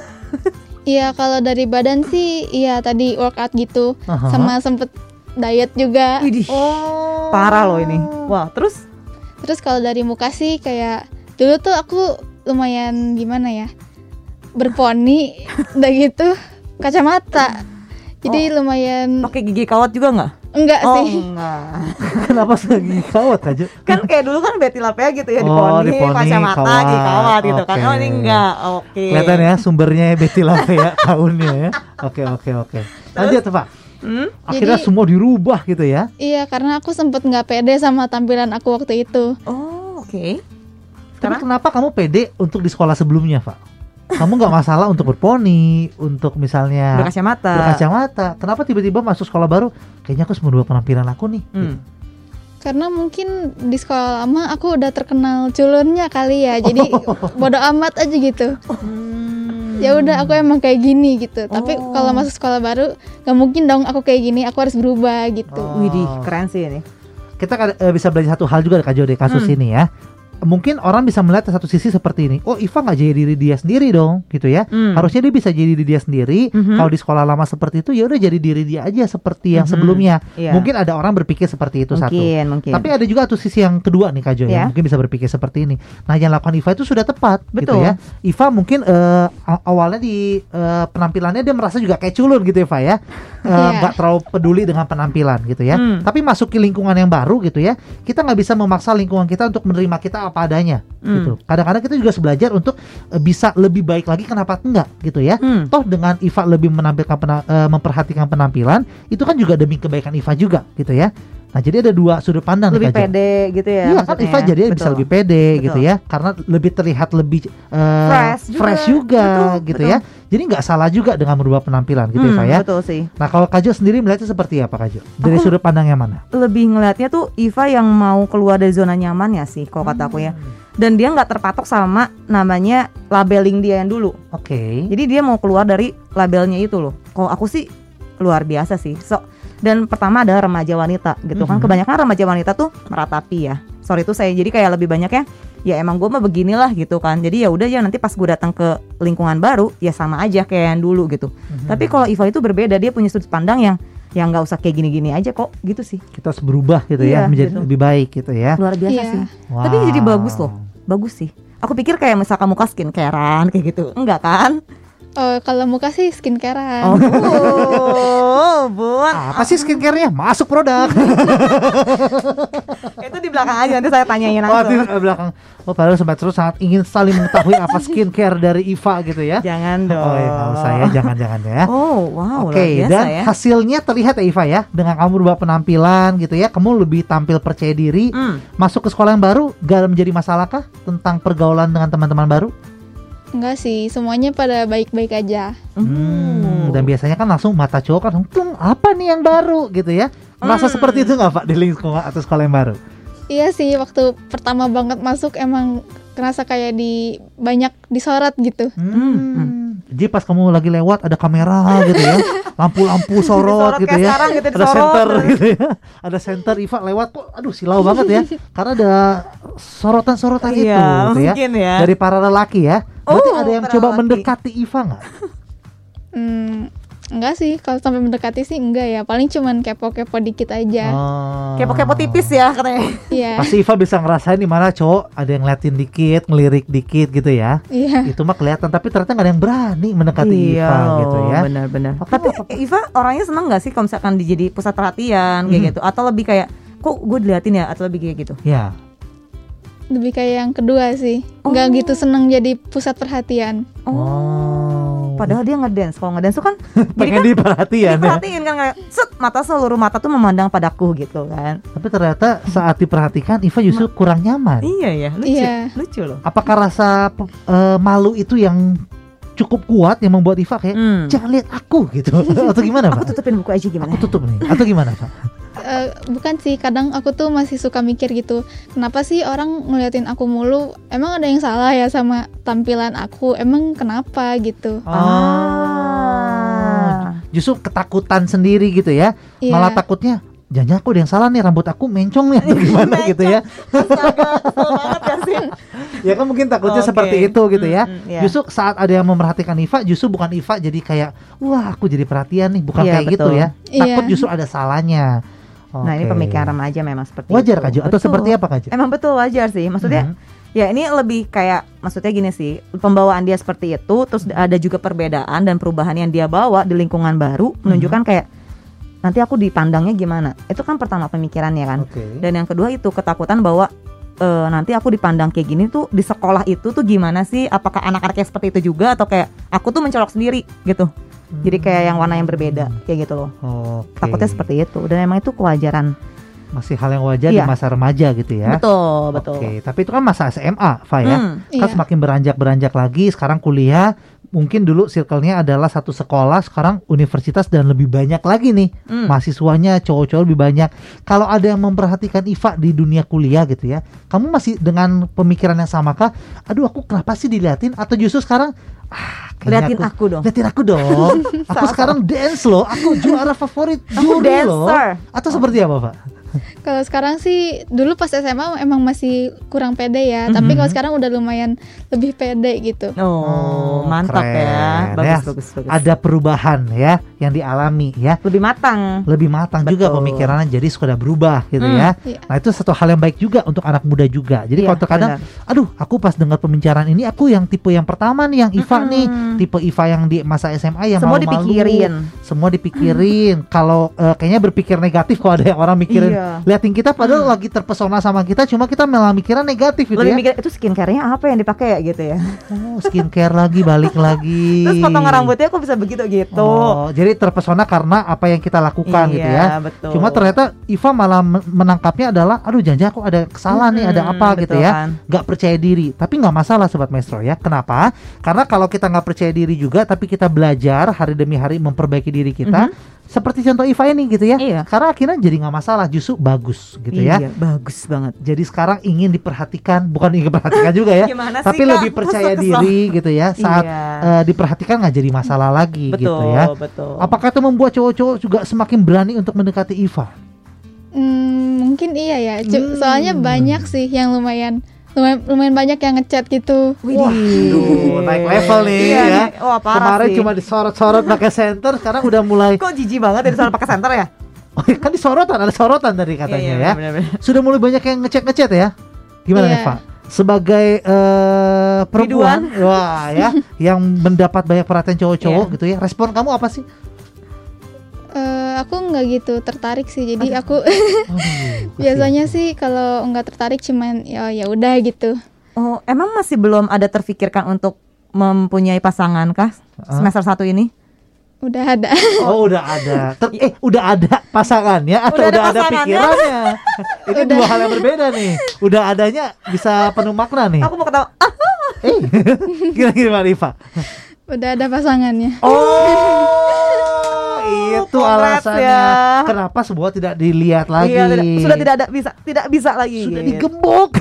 Iya kalau dari badan sih iya tadi workout gitu Aha. sama sempet diet juga. Widih, Oh. parah loh ini wah terus Terus kalau dari muka sih kayak dulu tuh aku lumayan gimana ya berponi udah gitu kacamata. Jadi lumayan pakai gigi kawat juga nggak enggak oh sih. enggak Kenapa lagi kawat Kajo? kan kayak dulu kan Betty Lapea gitu ya di Oh, poni, di poni, kacamata kawat. gigi kawat gitu kan oh ini enggak oke Kelihatan ya sumbernya Betty Lave ya tahunnya ya. Oke oke oke. Lanjut Pak. Hmm? Akhirnya Jadi- semua dirubah gitu ya. Iya karena aku sempet nggak pede sama tampilan aku waktu itu. oh oke Tapi Karena- kenapa kamu pede untuk di sekolah sebelumnya, Pak? Kamu nggak masalah untuk berponi, untuk misalnya berkacamata berkacamata. Kenapa tiba-tiba masuk sekolah baru? Kayaknya aku harus merubah penampilan aku nih. Hmm. Karena mungkin di sekolah lama aku udah terkenal culunnya kali ya. Jadi bodo amat aja gitu. Hmm. Ya udah aku emang kayak gini gitu. Tapi Oh. kalau masuk sekolah baru nggak mungkin dong aku kayak gini. Aku harus berubah gitu. Oh. Widih, keren sih ini. Kita kan, eh, bisa belajar satu hal juga dari Kak Jo dari kasus Hmm. ini ya. Mungkin orang bisa melihat satu sisi seperti ini. Oh, Iva nggak jadi diri dia sendiri dong, gitu ya. Hmm. Harusnya dia bisa jadi diri dia sendiri. Mhm. Kalau di sekolah lama seperti itu, ya udah jadi diri dia aja seperti yang Mhm. sebelumnya. Iya. Mungkin ada orang berpikir seperti itu satu. mungkin, mungkin. Tapi ada juga tuh sisi yang kedua nih Kak Jo Ya. yang mungkin bisa berpikir seperti ini. Nah yang lakukan Iva itu sudah tepat gitu Betul. ya. Iva mungkin a- awalnya di eh, penampilannya dia merasa juga kayak culun gitu ya Iva ya. Eh, Iya. nggak terlalu peduli dengan penampilan gitu ya. Hmm. Tapi masuk ke lingkungan yang baru gitu ya. Kita nggak bisa memaksa lingkungan kita untuk menerima kita apa adanya Hmm. gitu. Kadang-kadang kita juga belajar untuk eh, bisa lebih baik lagi kenapa enggak gitu ya. Hmm. Toh dengan Iva lebih menampilkan pena- eh, memperhatikan penampilan itu kan juga demi kebaikan Iva juga gitu ya. Nah jadi ada dua sudut pandang nih, lebih Jo. pede gitu ya. Iya kan. Iva jadi bisa lebih pede Betul. gitu ya karena lebih terlihat lebih eh, Fresh juga. fresh juga Betul, gitu betul. ya jadi nggak salah juga dengan merubah penampilan gitu Hmm, Iva ya Betul sih. nah kalau Kajo sendiri melihatnya seperti apa Kajo dari Aku- sudut pandang yang mana Lebih ngelihatnya tuh Iva yang mau keluar dari zona nyaman ya sih kalau kata aku ya. Dan dia nggak terpatok sama namanya labeling dia yang dulu. oke Jadi dia mau keluar dari labelnya itu loh. Kalau aku sih luar biasa sih. So dan pertama ada remaja wanita gitu kan. Mhm. Kebanyakan remaja wanita tuh meratapi ya. Sorry itu saya jadi kayak lebih banyak ya. Ya emang gue mah beginilah gitu kan. Jadi ya udah ya nanti pas gue datang ke lingkungan baru ya sama aja kayak yang dulu gitu. Mhm. Tapi kalau Iva itu berbeda, dia punya sudut pandang yang yang nggak usah kayak gini-gini aja kok gitu sih. kita harus berubah gitu ya Iya, menjadi gitu. lebih baik gitu ya Luar biasa Iya. sih. Tapi jadi Wow. bagus loh. Bagus sih. Aku pikir kayak misalkan muka skincarean kayak gitu. Enggak kan? Oh kalau muka sih skincarean. Oh, bun. apa sih skincare-nya masuk produk Itu di belakang aja nanti saya tanyain oh di langsung. belakang oh padahal sobat terus sangat ingin saling mengetahui apa skincare dari Iva gitu ya Jangan dong. oh ya nggak usah ya jangan-jangan ya Oh, wow, Oke, luar biasa dan ya. hasilnya terlihat ya Iva ya, dengan kamu berubah penampilan gitu ya, kamu lebih tampil percaya diri, Hmm. masuk ke sekolah yang baru, gak menjadi masalah kah tentang pergaulan dengan teman-teman baru? Enggak sih, semuanya pada baik-baik aja. Hmm, Oh. dan biasanya kan langsung mata cowok kan, "Tung, apa nih yang baru gitu ya? Merasa Hmm. seperti itu nggak Pak di lingkungan atau sekolah yang baru? Iya sih, waktu pertama banget masuk emang kerasa kayak di banyak disorot gitu. Hmm. Jadi pas kamu lagi lewat ada kamera gitu ya, lampu-lampu sorot gitu ya, sekarang gitu, ada center gitu ya, ada center Iva lewat kok, aduh silau banget ya, karena ada sorotan-sorotan itu Iya, gitu ya, mungkin ya. dari para lelaki ya. Berarti Oh, ada yang coba lelaki. mendekati Iva nggak? Hmm, enggak sih, kalau sampai mendekati sih enggak ya. Paling cuman kepo-kepo dikit aja. Oh. Kepo-kepo tipis ya katanya. Iya. Pasti Iva bisa ngerasain di mana cowok ada yang ngeliatin dikit, ngelirik dikit gitu ya. Iya. Itu mah kelihatan, tapi ternyata nggak ada yang berani mendekati Iya Iva gitu ya. Benar-benar. Tapi Iva orangnya seneng gak sih kalau misalkan di- jadi pusat perhatian kayak Mhm. gitu? Atau lebih kayak kok gue diliatin ya? Atau lebih kayak gitu? Ya. Lebih kayak yang kedua sih. Enggak Oh. gitu seneng jadi pusat perhatian. Oh. Padahal dia ngedance. Kalau ngedance tuh kan jadi pengen kan ya. diperhatiin kan kayak set mata seluruh mata tuh memandang padaku gitu kan. Tapi ternyata saat diperhatikan Iva justru kurang nyaman. Iya ya, lucu. Iya. Lucu loh. Apakah rasa eh, malu itu yang cukup kuat yang membuat Iva kayak Hmm. jangan lihat aku gitu atau gimana Aku Pak? tutupin buku aja gimana? Aku tutup nih atau gimana Pak? Eh, bukan sih, kadang aku tuh masih suka mikir gitu. Kenapa sih orang ngeliatin aku mulu? Emang ada yang salah ya sama tampilan aku? Emang kenapa gitu? Ah. Justru ketakutan sendiri gitu ya. Iya. Malah takutnya jangan aku ada yang salah nih rambut aku mencong nih atau gimana gitu ya. Ya sih. ya kan mungkin takutnya Oke. seperti itu gitu ya. Mm, mm, iya. Justru saat ada yang memperhatikan Iva, justru bukan Iva jadi kayak wah aku jadi perhatian nih, bukan Iya, kayak gitu betul. ya. Takut Iya. justru ada salahnya. Nah ini pemikiran aja memang seperti Wajar itu. Jo? atau Betul. seperti apa Kak Jo? Emang betul wajar sih. Maksudnya Mhm. ya ini lebih kayak maksudnya gini sih pembawaan dia seperti itu terus ada juga perbedaan dan perubahan yang dia bawa di lingkungan baru menunjukkan kayak nanti aku dipandangnya gimana itu kan pertama pemikirannya kan Oke. dan yang kedua itu ketakutan bahwa eh, nanti aku dipandang kayak gini tuh di sekolah itu tuh gimana sih apakah anak-anaknya seperti itu juga atau kayak aku tuh mencolok sendiri gitu jadi kayak yang warna yang berbeda kayak gitu loh Oke. takutnya seperti itu dan emang itu kewajaran masih hal yang wajar di Iya. masa remaja gitu ya. betul betul Oke, tapi itu kan masa SMA, Fa ya. Hmm, Kan Iya. semakin beranjak-beranjak lagi, sekarang kuliah, mungkin dulu circle-nya adalah satu sekolah, sekarang universitas dan lebih banyak lagi nih hmm. mahasiswanya cowok-cowok lebih banyak. Kalau ada yang memperhatikan Iva di dunia kuliah gitu ya, kamu masih dengan pemikiran yang sama kah? Aduh, aku kenapa sih diliatin? Atau justru sekarang ah, liatin aku dong Liatin aku dong. aku sekarang dance loh. Aku juara favorit Aku juri loh. dancer. Atau seperti apa, Pak? Kalau sekarang sih dulu pas SMA emang masih kurang pede ya, Mhm. tapi kalau sekarang udah lumayan lebih pede gitu. Oh, mantap keren, ya. Bagus, ya. bagus, bagus. Ada perubahan ya yang dialami ya. lebih matang. Lebih matang juga Betul. pemikirannya jadi sudah berubah gitu Hmm, ya. iya. Nah, itu satu hal yang baik juga untuk anak muda juga. Jadi Iya, kalau terkadang benar. aduh, aku pas dengar pembicaraan ini aku yang tipe yang pertama nih yang Iva Mm-mm. nih, tipe Iva yang di masa SMA yang Semua malu-malu. dipikirin. Semua dipikirin. kalau eh, kayaknya berpikir negatif kalau ada yang orang mikirin Iya. Liatin kita padahal lagi terpesona sama kita cuma kita malah mikirnya negatif gitu Lebih ya. mikir itu skincare-nya apa yang dipakai ya gitu ya. Oh, skincare lagi balik lagi. Terus potongan rambutnya kok bisa begitu gitu. Oh, jadi terpesona karena apa yang kita lakukan gitu ya. iya, betul. Cuma ternyata Iva malah men- menangkapnya adalah, aduh jangan aku ada kesalahan nih, ada Mm-mm, apa gitu betul ya. kan. Nggak percaya diri, tapi nggak masalah sobat maestro ya. Kenapa? Karena kalau kita nggak percaya diri juga, tapi kita belajar hari demi hari memperbaiki diri kita, seperti contoh Iva ini gitu ya. Iya. Karena akhirnya jadi nggak masalah, justru bagus gitu ya. Iya, bagus banget. Jadi sekarang ingin diperhatikan, bukan ingin diperhatikan juga ya. Gimana sih, tapi Kak? lebih percaya Kesel-kesel. diri gitu ya. Saat Iya. eh, diperhatikan nggak jadi masalah lagi betul, gitu ya. betul. Apakah itu membuat cowok-cowok juga semakin berani untuk mendekati Iva? Hmm, mungkin iya ya. Cu- Hmm. Soalnya banyak sih yang lumayan lumayan, lumayan banyak yang ngechat gitu. Widih. naik level nih Iya, ya. Wah, parah Kemarin sih. cuma disorot-sorot pakai center, sekarang udah mulai Kok jijik banget dari soal pakai center ya? Oh, kan disorotan, ada sorotan tadi katanya Iya, ya. benar-benar. Sudah mulai banyak yang ngechat-ngechat ya. Gimana Iya. Eva? Sebagai eh, perempuan, wah ya, yang mendapat banyak perhatian cowok-cowok Iya. gitu ya. Respon kamu apa sih? Eh, aku nggak gitu tertarik sih. Jadi aku Aduh, biasanya sih kalau nggak tertarik cuman ya ya udah gitu. Oh, emang masih belum ada terfikirkan untuk mempunyai pasangan kah Hah? semester satu ini? Udah ada. Oh udah ada, Ter- eh udah ada pasangannya atau Udah udah, ada pikirannya? Ini dua hal yang berbeda nih. Udah adanya bisa penuh makna nih. Aku mau ketawa. Eh, gimana Riva? udah ada pasangannya. Oh, itu alasannya. ya. Kenapa sebuah tidak dilihat lagi? iya, tidak- sudah tidak ada bisa tidak bisa lagi. Sudah gitu. digembok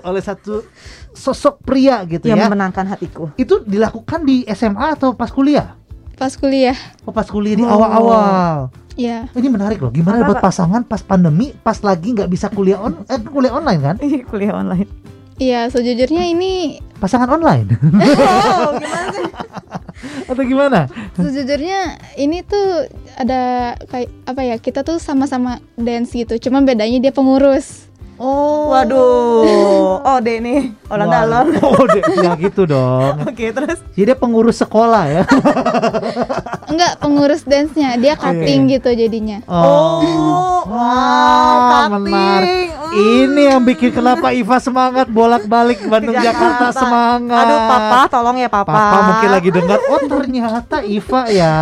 oleh satu sosok pria gitu yang ya. memenangkan hatiku. Itu dilakukan di SMA atau pas kuliah? Pas kuliah. Oh, pas kuliah di Oh. awal-awal. Ya. Ini menarik loh. Gimana Apa, Pak? pasangan pas pandemi, pas lagi nggak bisa kuliah on, eh, kuliah online kan? Iya, kuliah online. Iya, sejujurnya ini Pasangan online Oh, gimana sih? atau gimana? sejujurnya ini tuh ada kayak apa ya? Kita tuh sama-sama dance gitu. Cuman bedanya dia pengurus. Oh, Waduh. Oh, deh nih. Orang Wah. dalam. Oh, deh, ya gitu dong. Oke, terus Jadi dia pengurus sekolah ya. Enggak, pengurus dance-nya. Dia cutting gitu jadinya. Oh, wow, Wah, cutting. menarik. Hmm. Ini yang bikin kenapa Iva semangat bolak-balik Bandung Jakarta semangat. Aduh papa, tolong ya papa. Papa mungkin lagi dengar, oh ternyata Iva ya.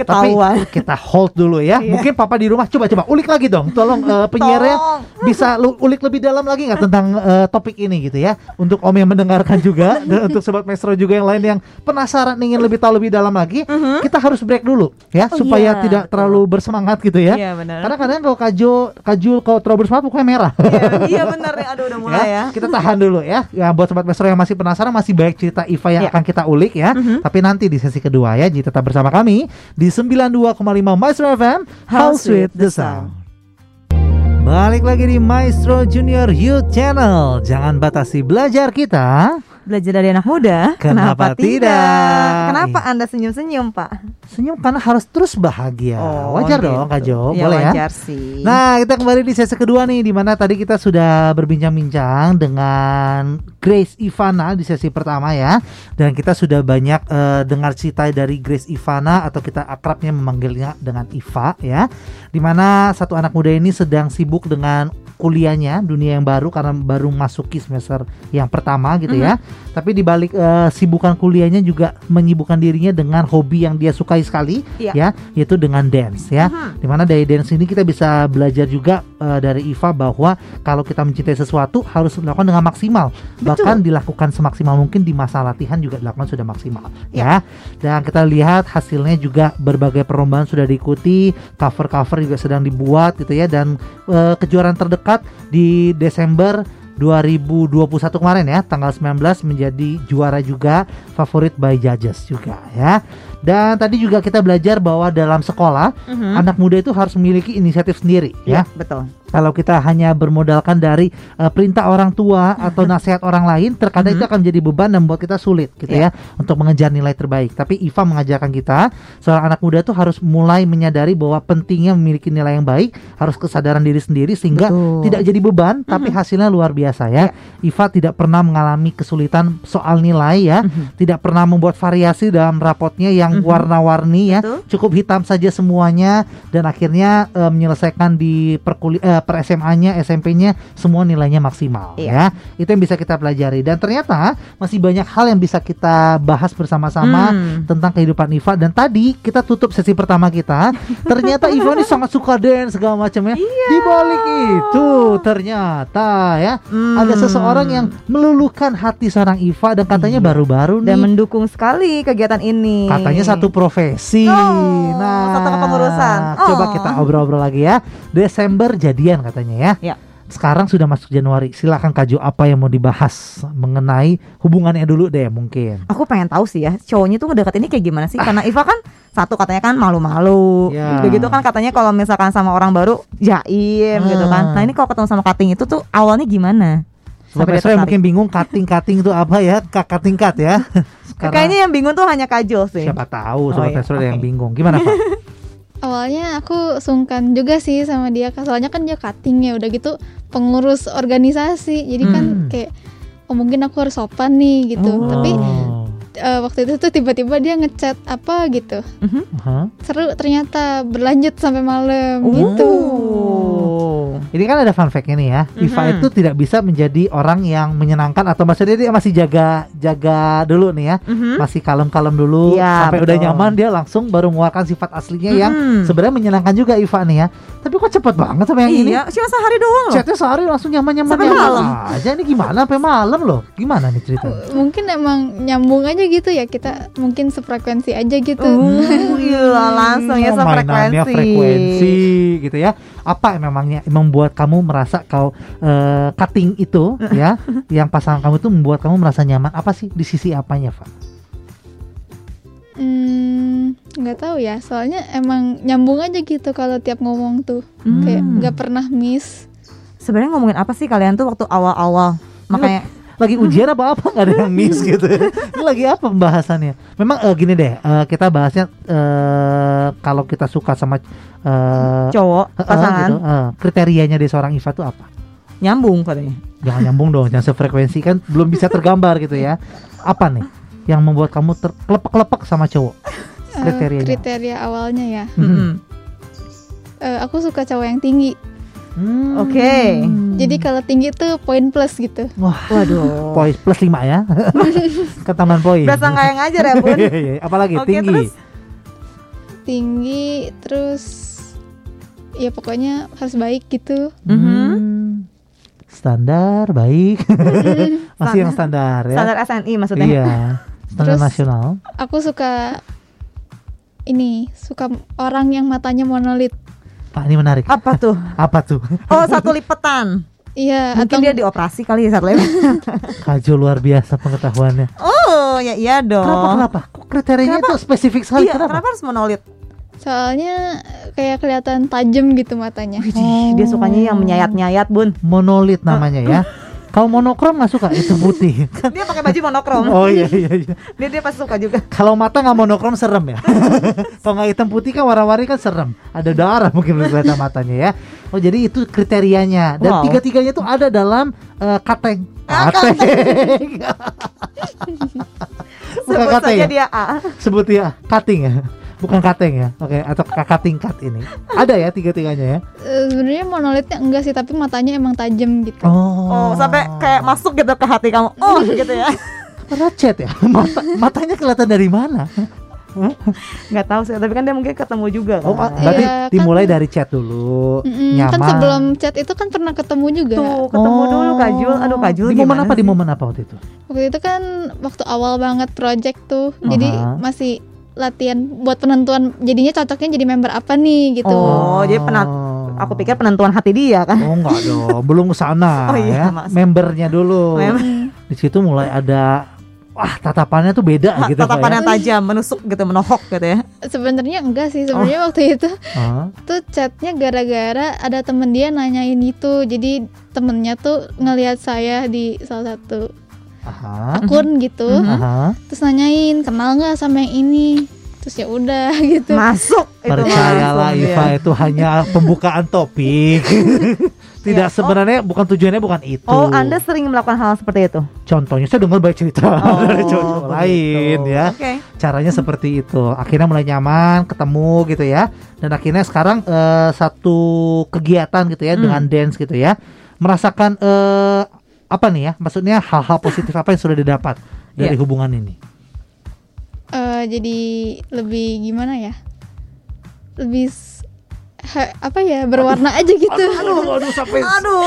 Ketahuan. Tapi kita hold dulu ya. Iya. Mungkin Papa di rumah coba-coba ulik lagi dong. Tolong eh, penyiarnya Tolong. bisa lu ulik lebih dalam lagi nggak tentang eh, topik ini gitu ya. Untuk Om yang mendengarkan juga dan untuk sobat Maestro juga yang lain yang penasaran ingin lebih tahu lebih dalam lagi, kita harus break dulu ya Oh, supaya iya. tidak terlalu bersemangat gitu ya. Iya, benar. Karena kadang kalau kajul kajul kalau terlalu bersemangat pokoknya merah. Iya, iya benar nih. Aduh udah mulai ya. Kita tahan dulu ya. Ya buat sobat Maestro yang masih penasaran masih banyak cerita Iva yang Ya. akan kita ulik ya. Tapi nanti di sesi kedua ya. Jadi tetap bersama kami di 92,5 Maestro FM House with the Sound. Balik lagi di Maestro Junior Youth Channel. Jangan batasi belajar kita. Belajar dari anak muda. Kenapa tidak? Kenapa Anda senyum-senyum, Pak? Senyum karena harus terus bahagia. wajar gitu. dong Kak Jo, Ya, boleh ya? wajar sih. Nah, kita kembali di sesi kedua nih, di mana tadi kita sudah berbincang-bincang dengan Grace Ivana di sesi pertama ya, dan kita sudah banyak eh, dengar cerita dari Grace Ivana atau kita akrabnya memanggilnya dengan Iva ya, di mana satu anak muda ini sedang sibuk dengan kuliahnya dunia yang baru karena baru masuki semester yang pertama gitu ya. Tapi di balik eh, sibukan kuliahnya juga menyibukkan dirinya dengan hobi yang dia sukai sekali Iya. ya, yaitu dengan dance ya. Di mana dari dance ini kita bisa belajar juga eh, dari Iva bahwa kalau kita mencintai sesuatu harus dilakukan dengan maksimal, bahkan dilakukan semaksimal mungkin di masa latihan juga dilakukan sudah maksimal ya. Dan kita lihat hasilnya juga berbagai perlombaan sudah diikuti, cover-cover juga sedang dibuat gitu ya dan eh, kejuaraan terdekat di Desember 2021 kemarin ya. Tanggal 19 menjadi juara juga favorit by judges juga ya dan tadi juga kita belajar bahwa dalam sekolah Mhm. anak muda itu harus memiliki inisiatif sendiri ya Iya, betul. kalau kita hanya bermodalkan dari eh, perintah orang tua atau nasihat orang lain terkadang itu akan menjadi beban dan membuat kita sulit gitu Iya. ya untuk mengejar nilai terbaik tapi Iva mengajarkan kita seorang anak muda itu harus mulai menyadari bahwa pentingnya memiliki nilai yang baik harus kesadaran diri sendiri sehingga Betul. tidak jadi beban tapi hasilnya luar biasa ya Iva tidak pernah mengalami kesulitan soal nilai ya tidak pernah membuat variasi dalam rapotnya yang warna-warni ya Betul. cukup hitam saja semuanya dan akhirnya eh, menyelesaikan di eh, per SMA-nya, SMP-nya semua nilainya maksimal Iya. ya. Itu yang bisa kita pelajari dan ternyata masih banyak hal yang bisa kita bahas bersama-sama Hmm. tentang kehidupan Iva dan tadi kita tutup sesi pertama kita. ternyata Iva ini sangat suka dance segala macamnya. Iya. Di balik itu ternyata ya Hmm. ada seseorang yang meluluhkan hati seorang Iva dan katanya Iya. baru-baru Dan nih mendukung sekali kegiatan ini. Katanya satu profesi. Oh, nah, satu kepengurusan. Coba Oh. kita obrol-obrol lagi ya. Desember jadian katanya ya. Ya. Sekarang sudah masuk Januari. Silakan Kak Jo apa yang mau dibahas mengenai hubungannya dulu deh mungkin. Aku pengen tahu sih ya, cowoknya tuh ngedeketinnya kayak gimana sih? Karena Iva kan satu katanya kan malu-malu. Ya. Begitu kan katanya kalau misalkan sama orang baru jaim gitu kan. Hmm. Nah, ini kalau ketemu sama cutting itu tuh awalnya gimana? Sobat Sampai yang mungkin bingung cutting-cutting itu apa ya? Cutting cut ya. Sekarang Kayaknya yang bingung tuh hanya Kajol sih. siapa tahu Oh, Sobat iya. Maestro ada yang bingung. Gimana Pak? Awalnya aku sungkan juga sih sama dia, soalnya kan dia cutting ya, udah gitu pengurus organisasi, jadi kan Hmm. kayak oh mungkin aku harus sopan nih gitu. Oh. Tapi Oh. eh, waktu itu tuh tiba-tiba dia ngechat apa gitu, Mhm. Hah? seru ternyata berlanjut sampai malam Oh. gitu. Ini kan ada fun fact nih ya. Iva Mhm. itu tidak bisa menjadi orang yang menyenangkan atau maksudnya dia masih jaga jaga dulu nih ya. Mhm. Masih kalem-kalem dulu Iya, sampai udah betul. nyaman dia langsung baru mengeluarkan sifat aslinya yang Mhm. sebenarnya menyenangkan juga Iva nih ya. Tapi kok cepet banget sama yang ini? Iya, cuma sehari doang loh. Chatnya sehari langsung nyaman-nyaman Sampai nyaman malam. aja ini gimana sampai malam loh gimana nih ceritanya Mungkin emang nyambung aja gitu ya kita mungkin sefrekuensi aja gitu. Uh, iya langsung ya Hmm, sama mainannya frekuensi. frekuensi gitu ya apa yang memangnya membuat kamu merasa kau eh, cutting itu ya yang pasangan kamu itu membuat kamu merasa nyaman apa sih di sisi apanya Pak? Hmm, nggak tahu ya. Soalnya emang nyambung aja gitu kalau tiap ngomong tuh. Hmm. Kayak nggak pernah miss. Sebenarnya ngomongin apa sih kalian tuh waktu awal-awal? Makanya lagi ujian apa apa? Nggak ada yang miss gitu. Ini lagi apa pembahasannya? Memang eh, gini deh eh, kita bahasnya eh, kalau kita suka sama eh, cowok pasangan. gitu, eh, kriterianya dari seorang Iva tuh apa? Nyambung katanya. jangan nyambung dong jangan sefrekuensi kan belum bisa tergambar gitu ya. Apa nih yang membuat kamu terkelepek-kelepek sama cowok? Kriterianya. kriteria awalnya ya. Mm-mm. Eh, aku suka cowok yang tinggi. Hmm. Oke. Jadi kalau tinggi tuh poin plus gitu. Wah, Waduh. poin plus 5 ya. Ketambahan poin. Berasa nggak yang ngajar ya bun? Iya, iya. Apalagi Oke, tinggi. terus? Tinggi terus ya pokoknya harus baik gitu. Mhm. Hmm. Standar baik. Masih yang standar ya. Standar SNI maksudnya. Iya. Standar Terus- nasional. Aku suka ini suka orang yang matanya monolit. Pak ini menarik. Apa tuh? Apa tuh? Oh satu lipetan. Iya, Mungkin atau dia dioperasi kali ya satu. Kajo luar biasa pengetahuannya. Oh ya iya dong. Kenapa kenapa? Kok kriterianya Kenapa? tuh spesifik sekali Iya, kenapa? kenapa harus monolit? soalnya kayak kelihatan tajam gitu matanya. Widih, Dia sukanya yang menyayat-nyayat, Bun. Monolit namanya ya. Kalau monokrom nggak suka itu putih. Dia pakai baju monokrom. oh iya iya iya. Dia dia pasti suka juga. Kalau mata nggak monokrom serem ya. Kalau nggak hitam putih kan warna-warni kan serem. Ada darah mungkin belum kelihatan matanya ya. Oh jadi itu kriterianya. Dan Wow. tiga-tiganya tuh ada dalam eh, kateng. Kateng. Bukan Sebut kateng saja ya? dia A. Sebut ya kating ya. Bukan kateng ya. Oke atau kakak tingkat ini. Ada ya tiga-tiganya ya. Eh, Sebenarnya monolitnya enggak sih, tapi matanya emang tajam gitu. Oh, sampai kayak masuk gitu ke hati kamu. Oh, gitu ya. Recet ya. Mata, matanya kelihatan dari mana? Nggak tahu sih, tapi kan dia mungkin ketemu juga. Oh, kan. berarti Iya, kan- dimulai dari chat dulu. Mm-mm, nyaman. kan sebelum chat itu kan pernah ketemu juga. Tuh, ketemu Oh. dulu Kajul. Aduh, Kajul Di momen apa? Di sih? momen apa waktu itu? Waktu itu kan waktu awal banget project tuh. Jadi Aha. masih latihan buat penentuan jadinya cocoknya jadi member apa nih gitu. Oh, jadi penat- Aku pikir penentuan hati dia kan. Oh enggak dong, belum ke sana Oh iya, ya. maksud- Membernya dulu. Mem- Di situ mulai ada wah tatapannya tuh beda gitu Pak Tatapan ya. yang tajam, menusuk gitu, menohok gitu ya. Sebenarnya enggak sih, sebenarnya Oh. waktu itu Ah, tuh chatnya gara-gara ada temen dia nanyain itu. Jadi temennya tuh ngelihat saya di salah satu aha. akun gitu. Mhm. Aha. Terus nanyain kenal nggak sama yang ini. Terus ya udah gitu. Masuk itu Percayalah Iva dia. itu hanya pembukaan topik. Tidak Iya. sebenarnya bukan tujuannya bukan itu. Oh, Anda sering melakukan hal seperti itu? Contohnya saya dengar banyak cerita dari cowok lain begitu. ya. Oke. caranya seperti itu akhirnya mulai nyaman ketemu gitu ya dan akhirnya sekarang eh, satu kegiatan gitu ya Hmm. dengan dance gitu ya merasakan eh, apa nih ya maksudnya hal-hal positif apa yang sudah didapat dari Iya. hubungan ini Eh, jadi lebih gimana ya? Lebih ha- apa ya berwarna aja gitu. aduh aduh sampai Aduh.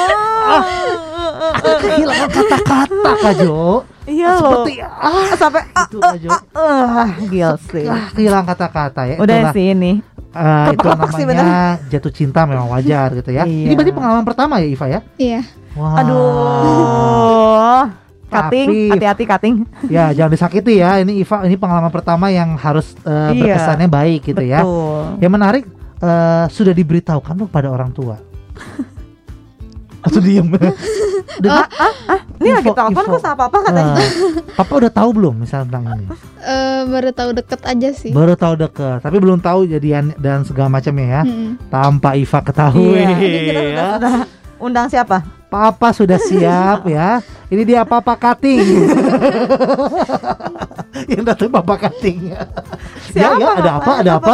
aku kehilangan kata-kata Kak Jo Iya loh. seperti ah sampai gitu Kak Jo ah gil sih. ah, kehilangan kata-kata ya Udah Itulah, sih ini. Eh, itu namanya jatuh cinta memang wajar gitu ya Iya. ini berarti pengalaman pertama ya Iva ya Iya. Wah. Aduh. Cutting, hati-hati cutting. Ya jangan disakiti ya. Ini Iva ini pengalaman pertama yang harus eh, Iya. berkesannya baik gitu ya. Betul. Yang menarik eh, sudah diberitahukan loh pada orang tua. Atau diem. Udah, Ini lagi telepon kok sama papa katanya. eh, Papa udah tahu belum misalnya tentang ini? Eh, baru tahu deket aja sih. Baru tahu deket, tapi belum tahu jadian dan segala macamnya ya. Mm-mm. Tanpa Iva ketahui. Iya, ini kita sudah, ya. sudah undang siapa? Papa sudah siap ya. Ini dia Papa Kating. yang datang Papa Kating. ya, Siapa ya, ada Papa? apa? Ada apa?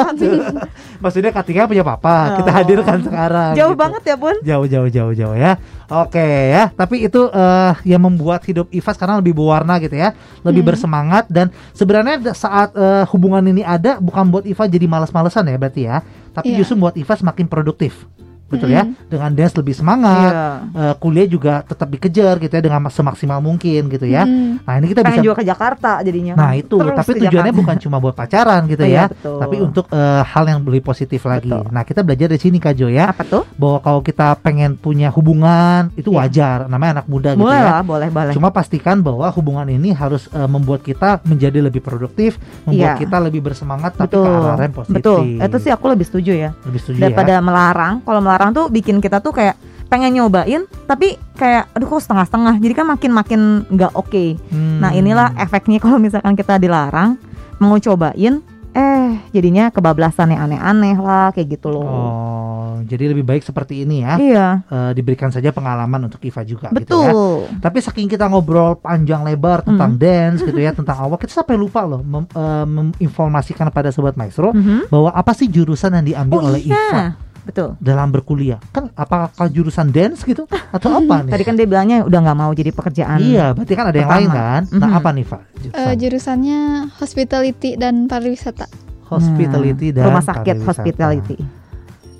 Maksudnya Katingnya punya Papa. Kita Oh. hadirkan sekarang. Jauh gitu. banget ya, Bun. Jauh, jauh, jauh, jauh ya. Oke ya. Tapi itu eh, yang membuat hidup Iva sekarang lebih berwarna gitu ya, lebih bersemangat dan sebenarnya saat eh, hubungan ini ada bukan buat Iva jadi malas-malesan ya berarti ya, tapi Iya. justru buat Iva semakin produktif. Betul ya? Mm-mm. Dengan dance lebih semangat, Iya. eh, kuliah juga tetap dikejar gitu ya dengan semaksimal mungkin gitu ya. Mm. Nah, ini kita bisa Pengen juga ke Jakarta jadinya. Nah itu, Terus tapi tujuannya Jakarta. bukan cuma buat pacaran gitu ya, Iya, betul. tapi untuk eh, hal yang lebih positif lagi. Betul. Nah kita belajar dari sini Kak Jo ya, apa tuh? bahwa kalau kita pengen punya hubungan itu Iya. wajar, namanya anak muda gitu Boleh ya. lah, boleh, boleh. Cuma pastikan bahwa hubungan ini harus eh, membuat kita menjadi lebih produktif, membuat Iya. kita lebih bersemangat, tapi Betul. ke arah yang positif. Betul. Itu sih aku lebih setuju ya. lebih setuju Daripada ya. melarang. Kalau melarang tuh bikin kita tuh kayak pengen nyobain tapi kayak aduh kok setengah-setengah. Jadi kan makin-makin nggak oke. Hmm. Nah, inilah efeknya kalau misalkan kita dilarang mau cobain eh jadinya kebablasan yang aneh-aneh lah kayak gitu loh. Oh, jadi lebih baik seperti ini ya. Iya, Eh, diberikan saja pengalaman untuk Iva juga gitu ya. betul. Tapi saking kita ngobrol panjang lebar tentang Hmm. dance gitu ya, tentang awal, kita sampai lupa loh mem- eh, menginformasikan pada sobat maestro Mhm. bahwa apa sih jurusan yang diambil Oh oleh Iva. Betul. dalam berkuliah? Kan apakah jurusan dance gitu atau apa nih? Tadi kan dia bilangnya udah nggak mau jadi pekerjaan. Iya, berarti kan ada yang lain pertama. kan? Nah, Mhm. apa nih, Pak? Eh, Jurusan? jurusannya hospitality dan pariwisata. hospitality Nah, dan rumah sakit pariwisata. hospitality.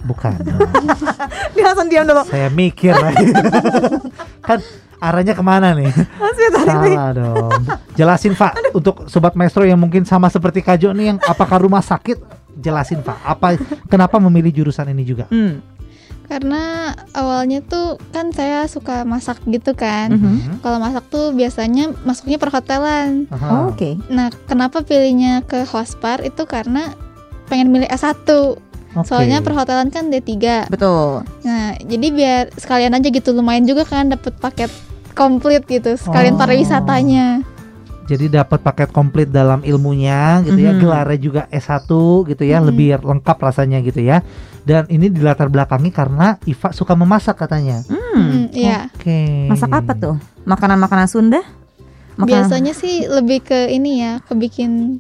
Bukan. Dia langsung diam dulu. Saya mikir lagi. kan arahnya ke mana nih? Hospitality. Salah dong. Jelasin Pak untuk sobat maestro yang mungkin sama seperti Kajo nih yang apakah rumah sakit? Jelasin Pak. Apa kenapa memilih jurusan ini juga? Hmm. Karena awalnya tuh kan saya suka masak gitu kan. Mhm. Hmm. Kalau masak tuh biasanya masuknya perhotelan. Oh, Oke. Nah, kenapa pilihnya ke hospar itu karena pengen milih S1. Oke. Soalnya perhotelan kan D3. Betul. Nah, jadi biar sekalian aja gitu lumayan juga kan dapat paket komplit gitu, sekalian Oh. pariwisatanya. Jadi dapat paket komplit dalam ilmunya gitu ya, Mhm. gelarnya juga S1 gitu ya, Mhm. lebih lengkap rasanya gitu ya. Dan ini dilatar belakangi karena Iva suka memasak katanya. Hmm. Hmm, iya. Oke. Masak apa tuh? Makanan-makanan Sunda? Makanan- Biasanya sih lebih ke ini ya, ke bikin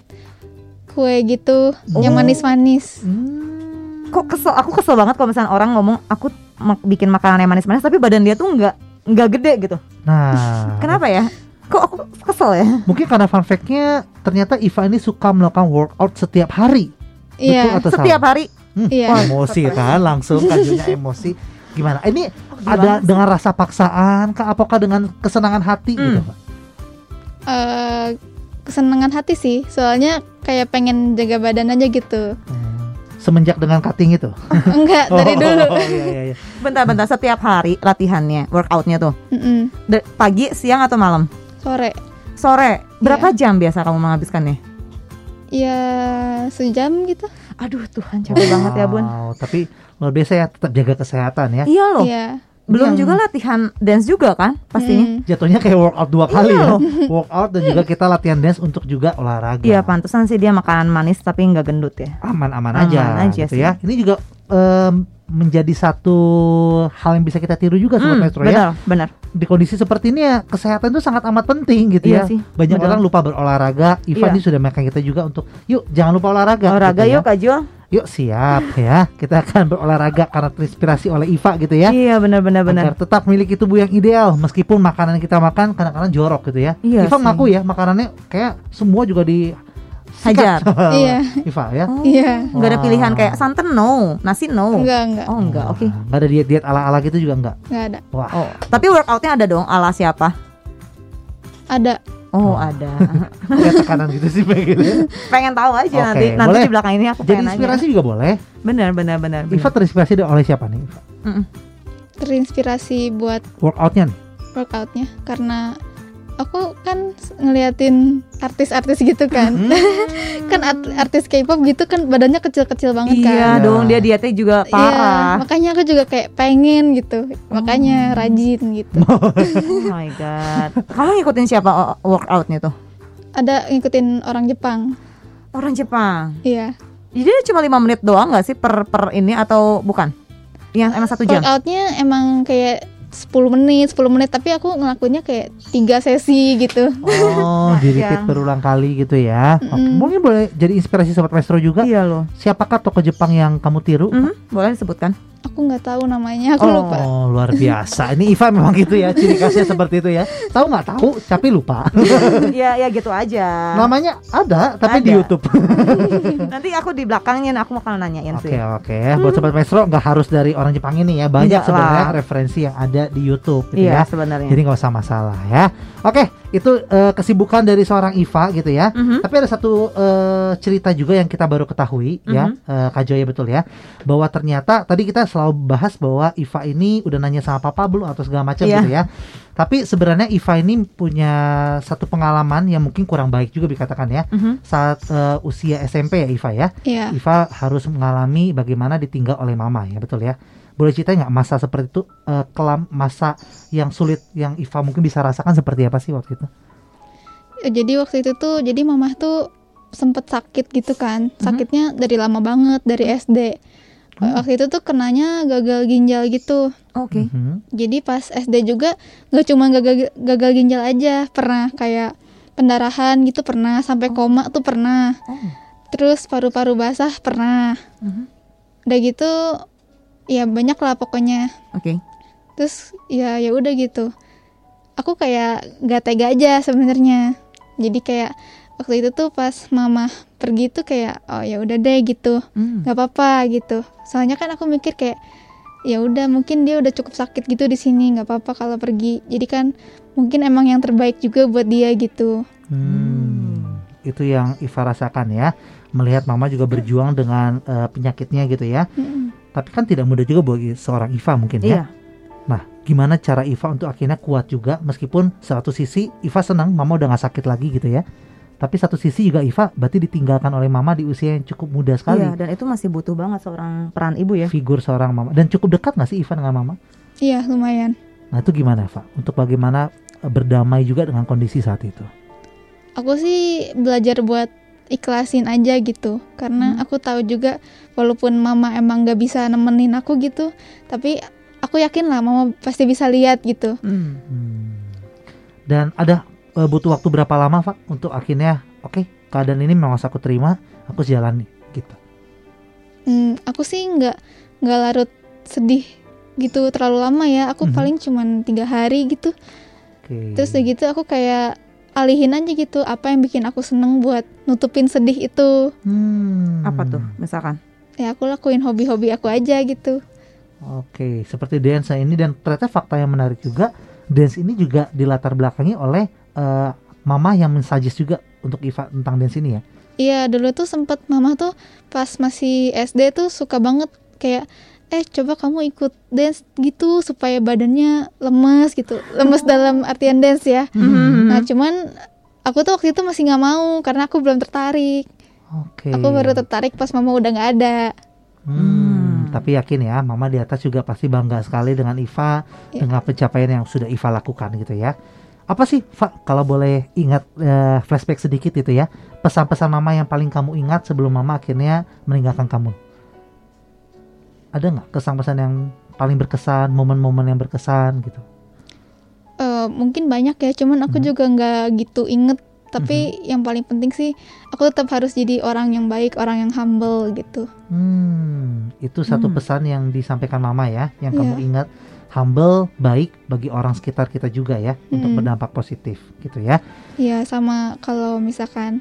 kue gitu yang Oh. manis-manis. Hmm. Kok kesel? Aku kesel banget kalau misalnya orang ngomong aku bikin makanan yang manis-manis tapi badan dia tuh nggak nggak gede gitu. Nah, Kenapa ya? Kok aku kesel ya? Mungkin karena fun fact-nya ternyata Iva ini suka melakukan workout setiap hari. Betul Iya. atau Setiap salah? hari. Hmm, Iya. Emosi kan langsung kajunya emosi. Gimana? Ini gimana ada sih? dengan rasa paksaan kah apakah dengan kesenangan hati Hmm. gitu, Pak? Eh, kesenangan hati sih, soalnya kayak pengen jaga badan aja gitu. Hmm. Semenjak dengan cutting itu. Enggak, dari dulu. Oh, iya, iya, iya. Bentar-bentar setiap hari latihannya, workoutnya tuh. Pagi, siang atau malam? Sore. Sore. Berapa jam biasa kamu menghabiskannya? Ya sejam gitu. Aduh Tuhan capek banget ya bun. Wow, tapi luar biasa ya tetap jaga kesehatan ya. Iya loh. Iya. Belum Yang- juga latihan dance juga kan pastinya. Mm. Jatuhnya kayak workout dua kali Iya ya. loh. Workout dan juga kita latihan dance untuk juga olahraga. Iya pantesan sih dia makanan manis tapi nggak gendut ya. aman-aman Aman aja, aja gitu sih. ya. Ini juga em, menjadi satu hal yang bisa kita tiru juga sobat Hmm, maestro ya. benar, benar. Di kondisi seperti ini ya kesehatan itu sangat amat penting gitu Iya ya. sih, Banyak benar. orang lupa berolahraga. Ivan Iya. ini sudah makan kita juga untuk yuk jangan lupa olahraga. Olahraga gitu yuk ya. Kak Jul. Yuk siap ya. Kita akan berolahraga karena terinspirasi oleh Iva gitu ya. Iya benar benar tetap memiliki tubuh yang ideal meskipun makanan yang kita makan kadang-kadang jorok gitu ya. Iya Iva ngaku ya makanannya kayak semua juga di Hajar. Iya. Iva ya. Oh, Iya. Nggak ada pilihan kayak santan no, nasi no. Enggak, enggak. Oh enggak, oke. Nggak ada diet-diet ala-ala gitu juga enggak. Enggak ada. Wah. Oh, tapi workoutnya ada dong ala siapa? Ada. Oh, Oh. ada. Kayak tekanan gitu sih begitu. pengen tahu aja Oke, nanti nanti boleh. di belakang ini aku Jadi pengen inspirasi nanya. juga boleh. Benar benar benar. Iva terinspirasi dari- oleh siapa nih? Iva? Mm-mm. Terinspirasi buat Workoutnya nih. workoutnya karena aku kan ngeliatin artis-artis gitu kan. kan art- artis K-pop gitu kan badannya kecil-kecil banget Iya kan. Iya. dong, dia dietnya juga Iya, parah. makanya aku juga kayak pengen gitu. Makanya rajin gitu. Oh my god. Kamu ngikutin siapa workoutnya tuh? Ada ngikutin orang Jepang. Orang Jepang. Iya. Jadi cuma lima menit doang nggak sih per per ini atau bukan? Yang emang satu jam. Workoutnya emang kayak 10 menit, 10 menit tapi aku ngelakuinnya kayak tiga sesi gitu. Oh, di repeat Yang- berulang kali gitu ya. Oke, Mm-mm. Mungkin boleh jadi inspirasi sobat maestro juga. Iya loh. Siapakah tokoh Jepang yang kamu tiru? Mhm, Boleh disebutkan? Aku nggak tahu namanya, aku Oh. lupa. Oh luar biasa. Ini Iva memang gitu ya, ciri khasnya seperti itu ya. Tahu nggak tahu, tapi lupa. ya ya gitu aja. Namanya ada, tapi di Ada. YouTube. Nanti aku di belakangnya aku bakal nanyain Oke sih. oke. Buat sobat maestro nggak harus dari orang Jepang ini ya. Banyak Enggak sebenarnya referensi yang ada di YouTube gitu Iya ya. sebenarnya. Jadi nggak usah masalah ya. Oke, itu eh, kesibukan dari seorang Iva gitu ya. Mhm. Tapi ada satu eh, cerita juga yang kita baru ketahui ya, Mhm. eh, Kak Joya betul ya, bahwa ternyata tadi kita selalu bahas bahwa Iva ini udah nanya sama papa belum atau segala macam Iya. gitu ya. Tapi sebenarnya Iva ini punya satu pengalaman yang mungkin kurang baik juga dikatakan ya. Mhm. Saat eh, usia SMP ya Iva ya. Iya. Iva harus mengalami bagaimana ditinggal oleh mama ya, betul ya. Boleh cerita nggak masa seperti itu eh, kelam masa yang sulit yang Iva mungkin bisa rasakan seperti apa sih waktu itu? Jadi waktu itu tuh jadi mamah tuh sempet sakit gitu kan. Sakitnya dari lama banget dari SD. Waktu itu tuh kenanya gagal ginjal gitu. Oke. Mhm. Jadi pas SD juga nggak cuma gagal gagal ginjal aja, pernah kayak pendarahan gitu pernah, sampai koma tuh pernah. Oh. Terus paru-paru basah pernah. Mhm. Udah gitu ya banyak lah pokoknya. Oke. terus ya ya udah gitu. Aku kayak gak tega aja sebenarnya. Jadi kayak waktu itu tuh pas mama pergi tuh kayak oh ya udah deh gitu. Hmm. nggak apa-apa gitu. Soalnya kan aku mikir kayak ya udah mungkin dia udah cukup sakit gitu di sini nggak apa-apa kalau pergi. Jadi kan mungkin emang yang terbaik juga buat dia gitu. Hmm, itu yang Iva rasakan ya, melihat mama juga berjuang dengan eh, penyakitnya gitu ya. Mm-mm. Tapi kan tidak mudah juga bagi seorang Iva mungkin ya. Iya. Nah, gimana cara Iva untuk akhirnya kuat juga meskipun satu sisi Iva senang mama udah nggak sakit lagi gitu ya. Tapi satu sisi juga Iva berarti ditinggalkan oleh mama di usia yang cukup muda sekali. Iya, dan itu masih butuh banget seorang peran ibu ya. Figur seorang mama dan cukup dekat nggak sih Iva dengan mama? iya lumayan Nah itu gimana Eva? Untuk bagaimana berdamai juga dengan kondisi saat itu? aku sih belajar buat ikhlasin aja gitu karena Hmm. aku tahu juga walaupun mama emang gak bisa nemenin aku gitu tapi aku yakin lah mama pasti bisa lihat gitu Hmm. Hmm. Dan ada eh, butuh waktu berapa lama Pak untuk akhirnya oke keadaan ini memang harus aku terima, aku jalani gitu. Hmm, aku sih nggak nggak larut sedih gitu terlalu lama ya aku Mhm. paling cuman tiga hari gitu Oke. terus udah gitu aku kayak alihin aja gitu apa yang bikin aku seneng buat nutupin sedih itu Hmm. Apa tuh misalkan? ya aku lakuin hobi-hobi aku aja gitu Oke, seperti dance ini dan ternyata fakta yang menarik juga, dance ini juga dilatar belakangi oleh eh, mama yang mensuggest juga untuk Iva tentang dance ini ya. Iya dulu tuh sempet mama tuh pas masih SD tuh suka banget kayak eh coba kamu ikut dance gitu supaya badannya lemes gitu lemes dalam artian dance ya Hmm. nah cuman aku tuh waktu itu masih nggak mau karena aku belum tertarik Oke. aku baru tertarik pas mama udah nggak ada Hmm, tapi yakin ya, Mama di atas juga pasti bangga sekali dengan Iva, Ya. dengan pencapaian yang sudah Iva lakukan gitu ya. Apa sih, Fa, kalau boleh ingat eh, flashback sedikit itu ya, pesan-pesan Mama yang paling kamu ingat sebelum Mama akhirnya meninggalkan kamu? Ada nggak kesan pesan yang paling berkesan, momen-momen yang berkesan gitu? Eh, mungkin banyak ya cuman aku Mhm. juga nggak gitu inget tapi yang paling penting sih aku tetap harus jadi orang yang baik orang yang humble gitu Hmm, itu satu Hmm. pesan yang disampaikan Mama ya, yang kamu Iya. ingat humble, baik bagi orang sekitar kita juga ya, untuk Mm-mm. berdampak positif gitu ya. Ya sama kalau misalkan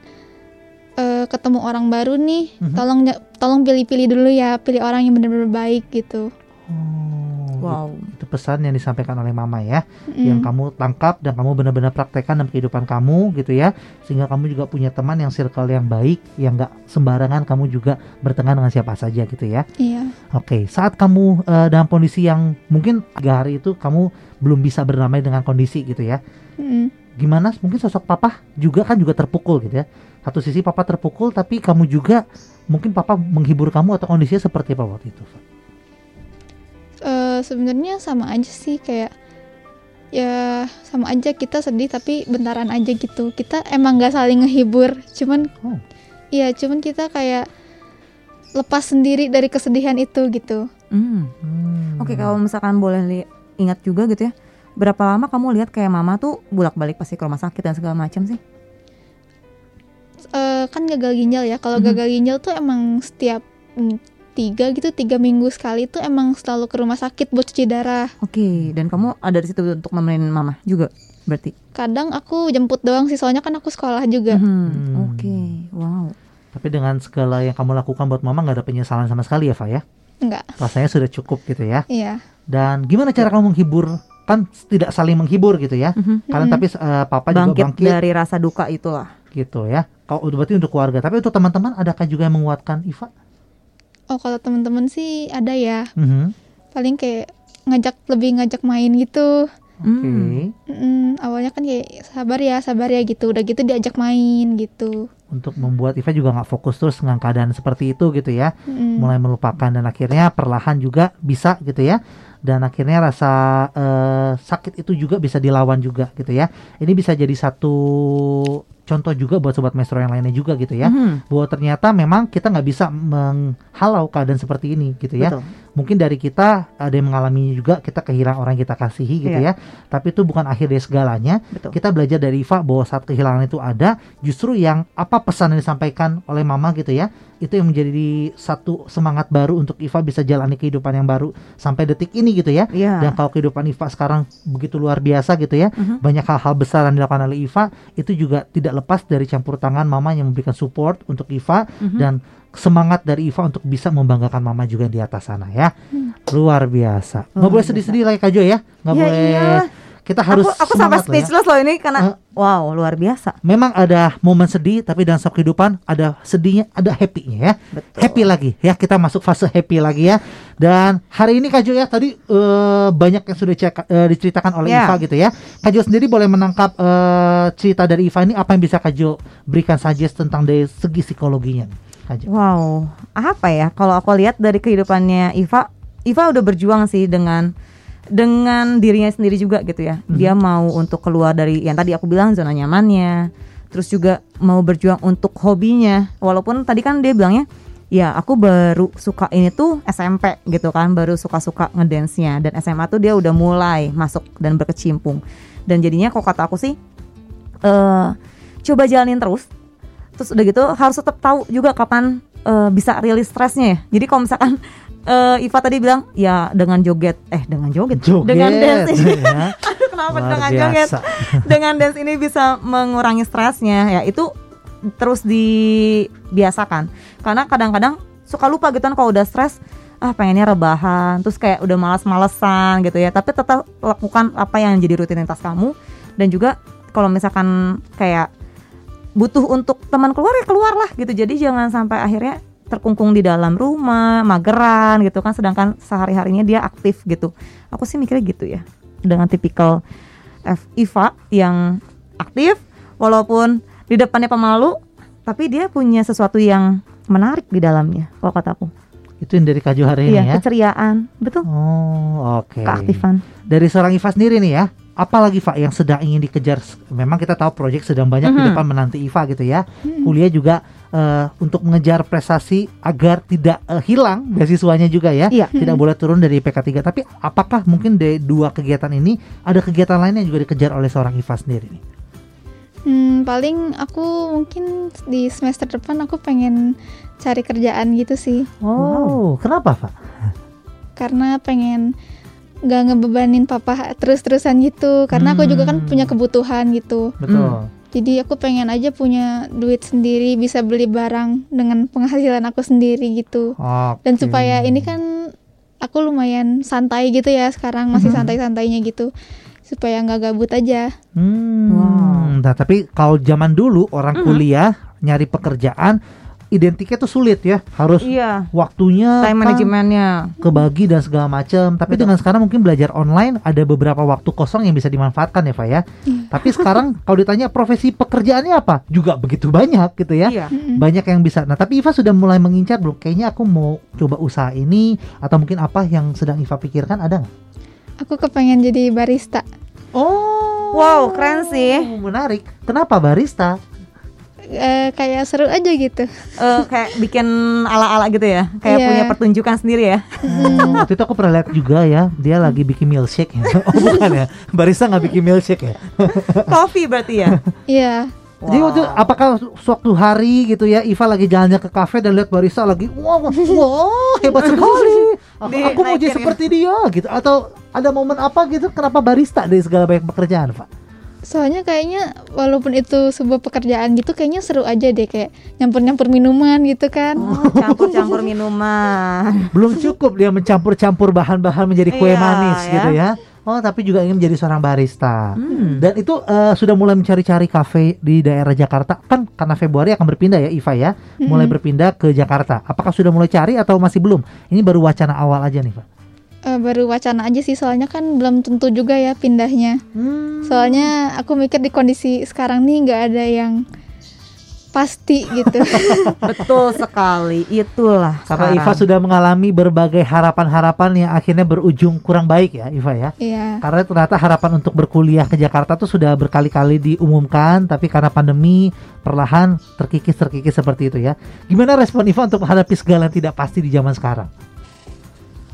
eh, ketemu orang baru nih, Mhm. tolong tolong pilih-pilih dulu ya, pilih orang yang benar-benar baik gitu. Oh, Wow. itu pesan yang disampaikan oleh Mama ya, Mm. yang kamu tangkap dan kamu benar-benar praktekkan dalam kehidupan kamu gitu ya, sehingga kamu juga punya teman yang circle yang baik, yang nggak sembarangan kamu juga bertengkar dengan siapa saja gitu ya. Iya. Oke, saat kamu eh, dalam kondisi yang mungkin tiga hari itu kamu belum bisa berdamai dengan kondisi gitu ya, Mm. gimana? Mungkin sosok papa juga kan juga terpukul gitu ya. Satu sisi papa terpukul, tapi kamu juga mungkin papa menghibur kamu atau kondisinya seperti apa waktu itu? Eh, sebenarnya sama aja sih kayak ya sama aja kita sedih tapi bentaran aja gitu. Kita emang nggak saling ngehibur, cuman Oh. Iya, cuman kita kayak lepas sendiri dari kesedihan itu gitu. Hmm. Hmm. Oke, kalau misalkan boleh li- ingat juga gitu ya. Berapa lama kamu lihat kayak mama tuh bolak-balik pasti ke rumah sakit dan segala macam sih? Eh, kan gagal ginjal ya. Kalau Mhm. gagal ginjal tuh emang setiap mm, tiga gitu tiga minggu sekali tuh emang selalu ke rumah sakit buat cuci darah. Oke, dan kamu ada di situ untuk nemenin mama juga berarti? Kadang aku jemput doang sih soalnya kan aku sekolah juga. Mhm. Hmm. Oke, wow. Tapi dengan segala yang kamu lakukan buat mama nggak ada penyesalan sama sekali ya, Fa ya? Enggak. Rasanya sudah cukup gitu ya. Iya. Dan gimana cara kamu menghibur? Kan tidak saling menghibur gitu ya. Mhm. Karena Mhm. tapi eh, papa juga Bangkit bangkit dari rasa duka itulah. Gitu ya. Kalau berarti untuk keluarga, tapi untuk teman-teman adakah juga yang menguatkan Iva? Oh kalau teman-teman sih ada ya. Mhm. Paling kayak ngajak lebih ngajak main gitu. Oke. Hmm. Mm, awalnya kan kayak sabar ya, sabar ya gitu. Udah gitu diajak main gitu. Untuk membuat Iva juga nggak fokus terus dengan keadaan seperti itu gitu ya. Mm. mulai melupakan dan akhirnya perlahan juga bisa gitu ya dan akhirnya rasa eh, sakit itu juga bisa dilawan juga gitu ya ini bisa jadi satu contoh juga buat sobat maestro yang lainnya juga gitu ya Mhm. bahwa ternyata memang kita nggak bisa menghalau keadaan seperti ini gitu ya Betul. Mungkin dari kita ada yang mengalami juga kita kehilangan orang yang kita kasihi gitu Iya. ya. Tapi itu bukan akhir dari segalanya. Betul. Kita belajar dari Iva bahwa saat kehilangan itu ada, justru yang apa pesan yang disampaikan oleh mama gitu ya, itu yang menjadi satu semangat baru untuk Iva bisa jalani kehidupan yang baru sampai detik ini gitu ya. Iya. Dan kalau kehidupan Iva sekarang begitu luar biasa gitu ya, Mhm. banyak hal-hal besar yang dilakukan oleh Iva itu juga tidak lepas dari campur tangan mama yang memberikan support untuk Iva Mhm. dan semangat dari Iva untuk bisa membanggakan mama juga di atas sana ya. Luar biasa. Nggak boleh sedih-sedih lagi Kak Jo ya. Nggak Ya, boleh. iyalah. Kita harus aku aku sampai loh ya. speechless loh ini karena Eh. wow luar biasa. Memang ada momen sedih tapi dalam setiap kehidupan ada sedihnya, ada happy-nya ya. Betul. Happy lagi ya, kita masuk fase happy lagi ya. Dan hari ini Kak Jo ya tadi eh, banyak yang sudah cek- eh, diceritakan oleh Ya. Iva gitu ya. Kak Jo sendiri boleh menangkap eh, cerita dari Iva ini apa yang bisa Kak Jo berikan suggest tentang dari segi psikologinya? Jo. Wow, apa ya? Kalau aku lihat dari kehidupannya Iva, Iva udah berjuang sih dengan dengan dirinya sendiri juga gitu ya. Dia mau untuk keluar dari yang tadi aku bilang zona nyamannya. Terus juga mau berjuang untuk hobinya. Walaupun tadi kan dia bilangnya, ya aku baru suka ini tuh SMP gitu kan, baru suka-suka ngedance-nya dan SMA tuh dia udah mulai masuk dan berkecimpung. Dan jadinya kok kata aku sih eh coba jalanin terus terus udah gitu harus tetap tahu juga kapan eh, bisa rilis stresnya ya. Jadi kalau misalkan eh, Iva tadi bilang ya dengan joget. Eh dengan joget, Joget. Dengan dance ini. Ya. aduh kenapa Luar dengan joget? biasa. dengan dance ini bisa mengurangi stresnya. Ya itu terus dibiasakan. Karena kadang-kadang suka lupa gitu kan kalau udah stres ah pengennya rebahan terus kayak udah malas-malesan gitu ya. Tapi tetap lakukan apa yang jadi rutinitas kamu. Dan juga kalau misalkan kayak butuh untuk teman keluar ya keluar lah gitu. Jadi jangan sampai akhirnya terkungkung di dalam rumah mageran gitu kan. Sedangkan sehari harinya dia aktif gitu. Aku sih mikirnya gitu ya dengan tipikal F Iva yang aktif walaupun di depannya pemalu tapi dia punya sesuatu yang menarik di dalamnya kalau kataku Itu yang dari Kak Jo hari iya ini ya. keceriaan. Betul. Oh, oke. keaktifan. Dari seorang Iva sendiri nih ya. Apalagi Pak yang sedang ingin dikejar? Memang kita tahu proyek sedang banyak di Mhm. depan menanti Iva gitu ya. Kuliah juga eh, untuk mengejar prestasi agar tidak eh, hilang beasiswanya juga ya. Iya. Tidak boleh turun dari IPK 3. Tapi apakah mungkin dari dua kegiatan ini ada kegiatan lain yang juga dikejar oleh seorang Iva sendiri nih? Hmm, paling aku mungkin di semester depan aku pengen cari kerjaan gitu sih. Oh, kenapa Pak? Karena pengen nggak ngebebanin papa terus-terusan gitu. Karena aku juga kan Hmm. punya kebutuhan gitu. Betul. Jadi aku pengen aja punya duit sendiri, bisa beli barang dengan penghasilan aku sendiri gitu. Oke. Dan supaya ini kan aku lumayan santai gitu ya sekarang masih santai-santainya gitu. Supaya nggak gabut aja. Hmm. Wow. Nah, tapi kalau zaman dulu orang Mhm. kuliah nyari pekerjaan identiknya tuh sulit ya. Harus iya waktunya time kan manajemennya kebagi dan segala macam. Tapi Betul. dengan sekarang mungkin belajar online ada beberapa waktu kosong yang bisa dimanfaatkan ya, Pak ya. Tapi sekarang kalau ditanya profesi pekerjaannya apa? Juga begitu banyak gitu ya. iya. Banyak yang bisa. Nah, tapi Iva sudah mulai mengincar belum? Kayaknya aku mau coba usaha ini atau mungkin apa yang sedang Iva pikirkan ada nggak? Aku kepengen jadi barista. Oh. Wow, keren sih. Menarik. Kenapa barista? Eh, kayak seru aja gitu. Eh, kayak bikin ala-ala gitu ya kayak Iya. punya pertunjukan sendiri ya Hmm, waktu itu aku pernah lihat juga ya, dia lagi bikin milkshake ya. Oh bukan ya, barista nggak bikin milkshake ya. coffee berarti ya Iya. Jadi waktu apakah suatu hari gitu ya, Iva lagi jalannya ke kafe dan lihat barista lagi, wow, wow hebat sekali. Aku, Di- aku mau jadi seperti dia gitu. Atau ada momen apa gitu, kenapa barista dari segala banyak pekerjaan, Pak? Soalnya kayaknya walaupun itu sebuah pekerjaan gitu kayaknya seru aja deh kayak nyampur-nyampur minuman gitu kan. Oh, campur-campur minuman Belum cukup dia mencampur-campur bahan-bahan menjadi kue Iya, manis ya. gitu ya. Oh, tapi juga ingin menjadi seorang barista. Hmm. Dan itu eh, sudah mulai mencari-cari kafe di daerah Jakarta. Kan karena Februari akan berpindah ya Iva ya. Mulai Mm-mm. berpindah ke Jakarta. Apakah sudah mulai cari atau masih belum? Ini baru wacana awal aja nih, Pak. Eh, baru wacana aja sih soalnya kan belum tentu juga ya pindahnya. Hmm. Soalnya aku mikir di kondisi sekarang nih nggak ada yang pasti gitu. betul sekali itulah Karena Iva sudah mengalami berbagai harapan-harapan yang akhirnya berujung kurang baik ya, Iva ya. Iya. Karena ternyata harapan untuk berkuliah ke Jakarta tuh sudah berkali-kali diumumkan, tapi karena pandemi perlahan terkikis-terkikis seperti itu ya. Gimana respon Iva untuk menghadapi segala yang tidak pasti di zaman sekarang?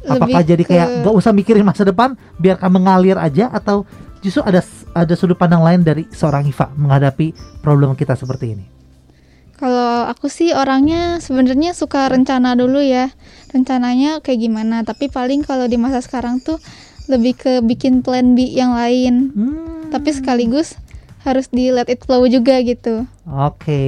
Apakah Lebih jadi kayak ke- nggak usah mikirin masa depan, biarkan mengalir aja atau justru ada ada sudut pandang lain dari seorang Iva menghadapi problem kita seperti ini? Kalau aku sih orangnya sebenarnya suka rencana dulu ya. Rencananya kayak gimana, tapi paling kalau di masa sekarang tuh lebih ke bikin plan B yang lain. Hmm. Tapi sekaligus harus di let it flow juga gitu. Oke,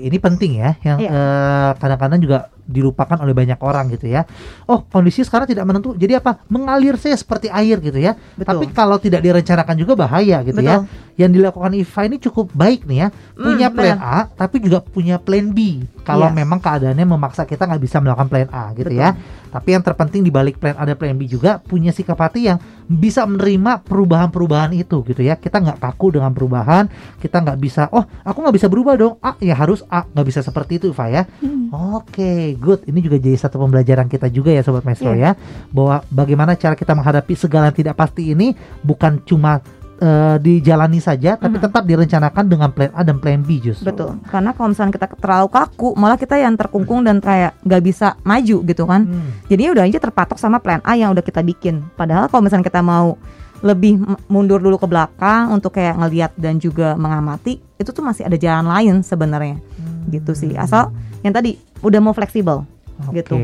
ini penting ya, yang Iya. eh, kadang-kadang juga dilupakan oleh banyak orang gitu ya. Oh, kondisi sekarang tidak menentu, jadi apa? Mengalir saya seperti air gitu ya. Betul. Tapi kalau tidak direncanakan juga bahaya gitu ya. Betul. Yang dilakukan Iva ini cukup baik nih ya, punya Hmm, plan benar. A, tapi juga punya plan B. Kalau Iya. memang keadaannya memaksa kita nggak bisa melakukan plan A gitu ya. Tapi yang terpenting di balik plan A dan plan B juga punya sikap hati yang bisa menerima perubahan-perubahan itu gitu ya. Kita nggak kaku dengan perubahan, kita nggak bisa, oh aku nggak bisa berubah dong, A ya harus A, nggak bisa seperti itu Iva ya. Hmm. Oke, good. Ini juga jadi satu pembelajaran kita juga ya Sobat Maestro ya, bahwa bagaimana cara kita menghadapi segala yang tidak pasti ini bukan cuma eh, dijalani saja, tapi Mhm. tetap direncanakan dengan plan A dan plan B justru. Betul. Karena kalau misalnya kita terlalu kaku, malah kita yang terkungkung dan kayak nggak bisa maju gitu kan. Hmm. Jadinya udah aja terpatok sama plan A yang udah kita bikin. Padahal kalau misalnya kita mau lebih mundur dulu ke belakang untuk kayak ngeliat dan juga mengamati, itu tuh masih ada jalan lain sebenarnya. Gitu sih. Asal yang tadi udah mau fleksibel. Oke, gitu.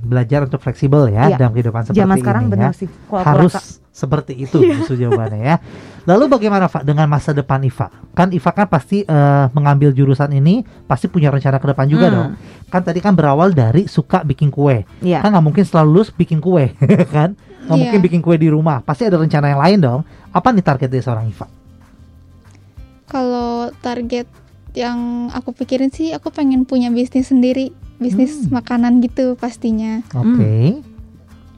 belajar untuk fleksibel ya Iya. dalam kehidupan seperti Zaman sekarang ini benar ya. sih. Harus. Seperti itu justru jawabannya ya. Lalu bagaimana Pak dengan masa depan Iva? Kan Iva kan pasti eh, mengambil jurusan ini pasti punya rencana ke depan juga Hmm. dong. Kan tadi kan berawal dari suka bikin kue. Iya. Kan nggak mungkin selalu lulus bikin kue kan? Nggak Iya. mungkin bikin kue di rumah. Pasti ada rencana yang lain dong. Apa nih target dari seorang Iva? Kalau target yang aku pikirin sih aku pengen punya bisnis sendiri, bisnis Hmm. makanan gitu pastinya. Oke.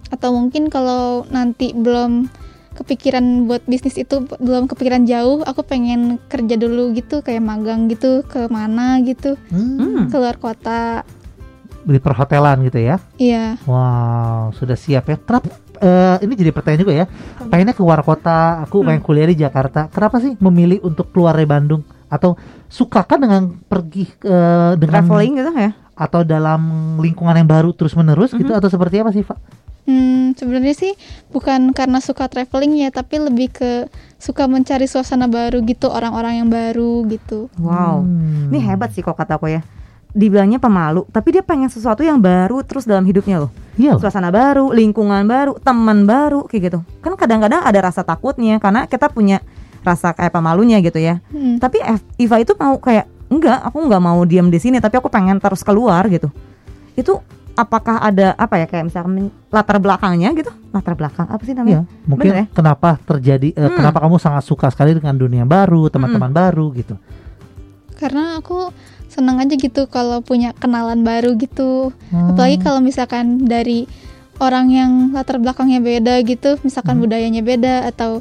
Atau mungkin kalau nanti belum kepikiran buat bisnis itu belum kepikiran jauh, aku pengen kerja dulu gitu kayak magang gitu ke mana gitu, Hmm. keluar kota. Di perhotelan gitu ya. Iya. Wow, sudah siap ya. Kenapa? eh, ini jadi pertanyaan juga ya. Pengennya keluar kota, aku pengen kuliah di Jakarta. Kenapa sih memilih untuk keluar dari Bandung? Atau sukakan dengan pergi eh, dengan Traveling gitu ya. atau dalam lingkungan yang baru terus menerus gitu? Mhm. Atau seperti apa sih, Pak? Hmm, sebenarnya sih bukan karena suka traveling ya, tapi lebih ke suka mencari suasana baru gitu, orang-orang yang baru gitu. Wow. Hmm. Ini hebat sih kok kata aku ya. Dibilangnya pemalu, tapi dia pengen sesuatu yang baru terus dalam hidupnya loh. Iya. loh. Suasana baru, lingkungan baru, teman baru kayak gitu. Kan kadang-kadang ada rasa takutnya karena kita punya rasa kayak pemalunya gitu ya. Hmm. Tapi Iva itu mau kayak enggak, aku nggak mau diam di sini, tapi aku pengen terus keluar gitu. Itu apakah ada apa ya kayak misalkan latar belakangnya gitu? Latar belakang apa sih Iya, namanya? mungkin Bener ya? kenapa terjadi eh, Hmm. kenapa kamu sangat suka sekali dengan dunia baru, teman-teman baru gitu. Karena aku senang aja gitu kalau punya kenalan baru gitu. Hmm. Apalagi kalau misalkan dari orang yang latar belakangnya beda gitu, misalkan Hmm. budayanya beda atau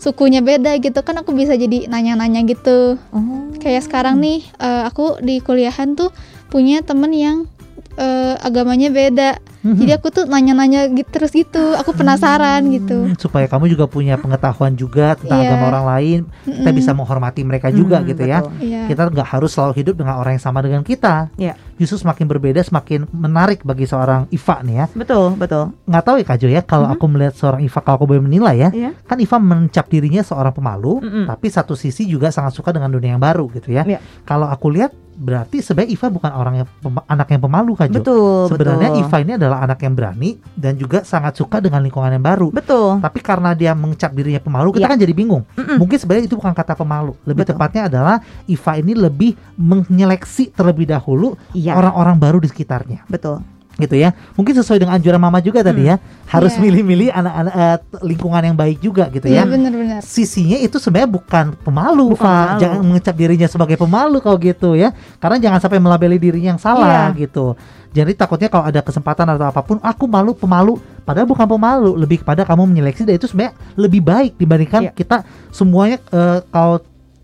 sukunya beda gitu kan aku bisa jadi nanya-nanya gitu. Oh. Kayak sekarang nih eh, aku di kuliahan tuh punya temen yang eh, agamanya beda. Mhm. Jadi aku tuh nanya-nanya gitu terus gitu. Aku penasaran gitu. Hmm, supaya kamu juga punya pengetahuan juga tentang Iya. agama orang lain, kita Mm-mm. bisa menghormati mereka juga Hmm, gitu ya. betul. Iya. Kita nggak harus selalu hidup dengan orang yang sama dengan kita. Iya. Justru semakin berbeda semakin menarik bagi seorang Iva nih ya. Betul, betul. Nggak tahu ya Kak Jo ya, kalau Mhm. aku melihat seorang Iva kalau aku boleh menilai ya, Iya. kan Iva mencap dirinya seorang pemalu, Mm-mm. tapi satu sisi juga sangat suka dengan dunia yang baru gitu ya. Iya. Kalau aku lihat berarti sebenarnya Iva bukan orang yang anak yang pemalu Kak Jo. Betul, Sebenarnya betul. Iva ini adalah anak yang berani dan juga sangat suka dengan lingkungan yang baru. Betul. Tapi karena dia mengecap dirinya pemalu, kita Iya. kan jadi bingung. Mm-mm. Mungkin sebenarnya itu bukan kata pemalu. Lebih Betul. tepatnya adalah Iva ini lebih menyeleksi terlebih dahulu Iya. orang-orang baru di sekitarnya, Betul. Gitu ya. Mungkin sesuai dengan anjuran Mama juga tadi ya, harus Iya. milih-milih anak-anak eh, lingkungan yang baik juga, gitu Iya ya. benar-benar. Sisinya itu sebenarnya bukan pemalu, Bukan pemalu. Jangan mengecap dirinya sebagai pemalu kalau gitu ya. Karena jangan sampai melabeli dirinya yang salah Iya. gitu. Jadi takutnya kalau ada kesempatan atau apa pun, aku malu pemalu. Padahal bukan pemalu, lebih kepada kamu menyeleksi dan itu sebenarnya lebih baik dibandingkan Iya. kita semuanya eh, kalau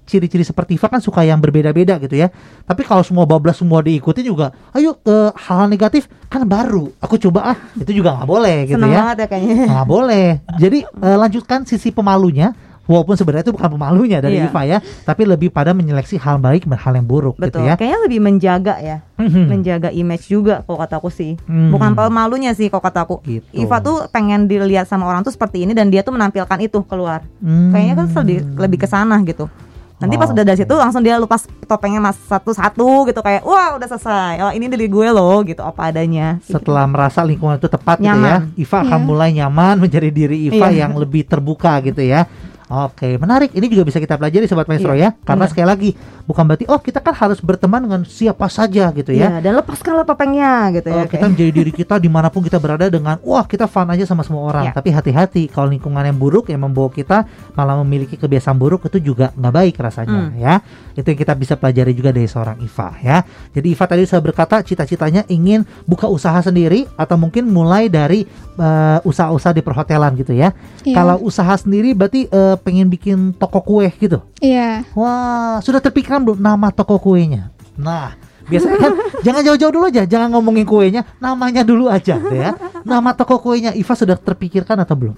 ciri-ciri seperti Iva kan suka yang berbeda-beda gitu ya. Tapi kalau semua bablas semua diikuti juga, ayo eh, hal-hal negatif kan baru. Aku coba ah, itu juga nggak boleh gitu Senang ya. banget ya kayaknya. Nggak boleh. Jadi eh, lanjutkan sisi pemalunya Walaupun sebenarnya itu bukan pemalunya dari Iya. Iva ya, tapi lebih pada menyeleksi hal baik dan hal yang buruk gitu Betul. ya. Kayaknya lebih menjaga ya. Mhm. menjaga image juga kalau kataku sih. Hmm. Bukan pemalunya sih kalau kataku. Gitu. Iva tuh pengen dilihat sama orang tuh seperti ini dan dia tuh menampilkan itu keluar. Hmm. Kayaknya kan lebih lebih ke sana gitu. Nanti pas Oh, udah dari situ langsung dia lepas topengnya mas satu-satu gitu kayak wah udah selesai. Oh ini dari gue loh gitu apa adanya. Setelah merasa lingkungan itu tepat gitu ya, Nyaman. Iva akan Iya. mulai nyaman menjadi diri Iva Iya. yang lebih terbuka gitu ya. Oke, menarik. Ini juga bisa kita pelajari sobat maestro ya. Iya, Karena benar. sekali lagi bukan berarti oh kita kan harus berteman dengan siapa saja gitu ya. Iya, dan lepaskanlah topengnya gitu Oh, ya. kita menjadi diri kita di mana pun kita berada dengan wah kita fun aja sama semua orang Ya. tapi hati-hati kalau lingkungan yang buruk yang membawa kita malah memiliki kebiasaan buruk itu juga nggak baik rasanya Hmm. ya itu yang kita bisa pelajari juga dari seorang Iva ya jadi Iva tadi saya berkata cita-citanya ingin buka usaha sendiri atau mungkin mulai dari eh, usaha-usaha di perhotelan gitu ya Iya. kalau usaha sendiri berarti eh, pengen bikin toko kue gitu Iya. Wah, sudah terpikirkan belum nama toko kuenya? Nah, biasanya kan jangan jauh-jauh dulu aja, jangan ngomongin kuenya, namanya dulu aja ya. Nama toko kuenya Iva sudah terpikirkan atau belum?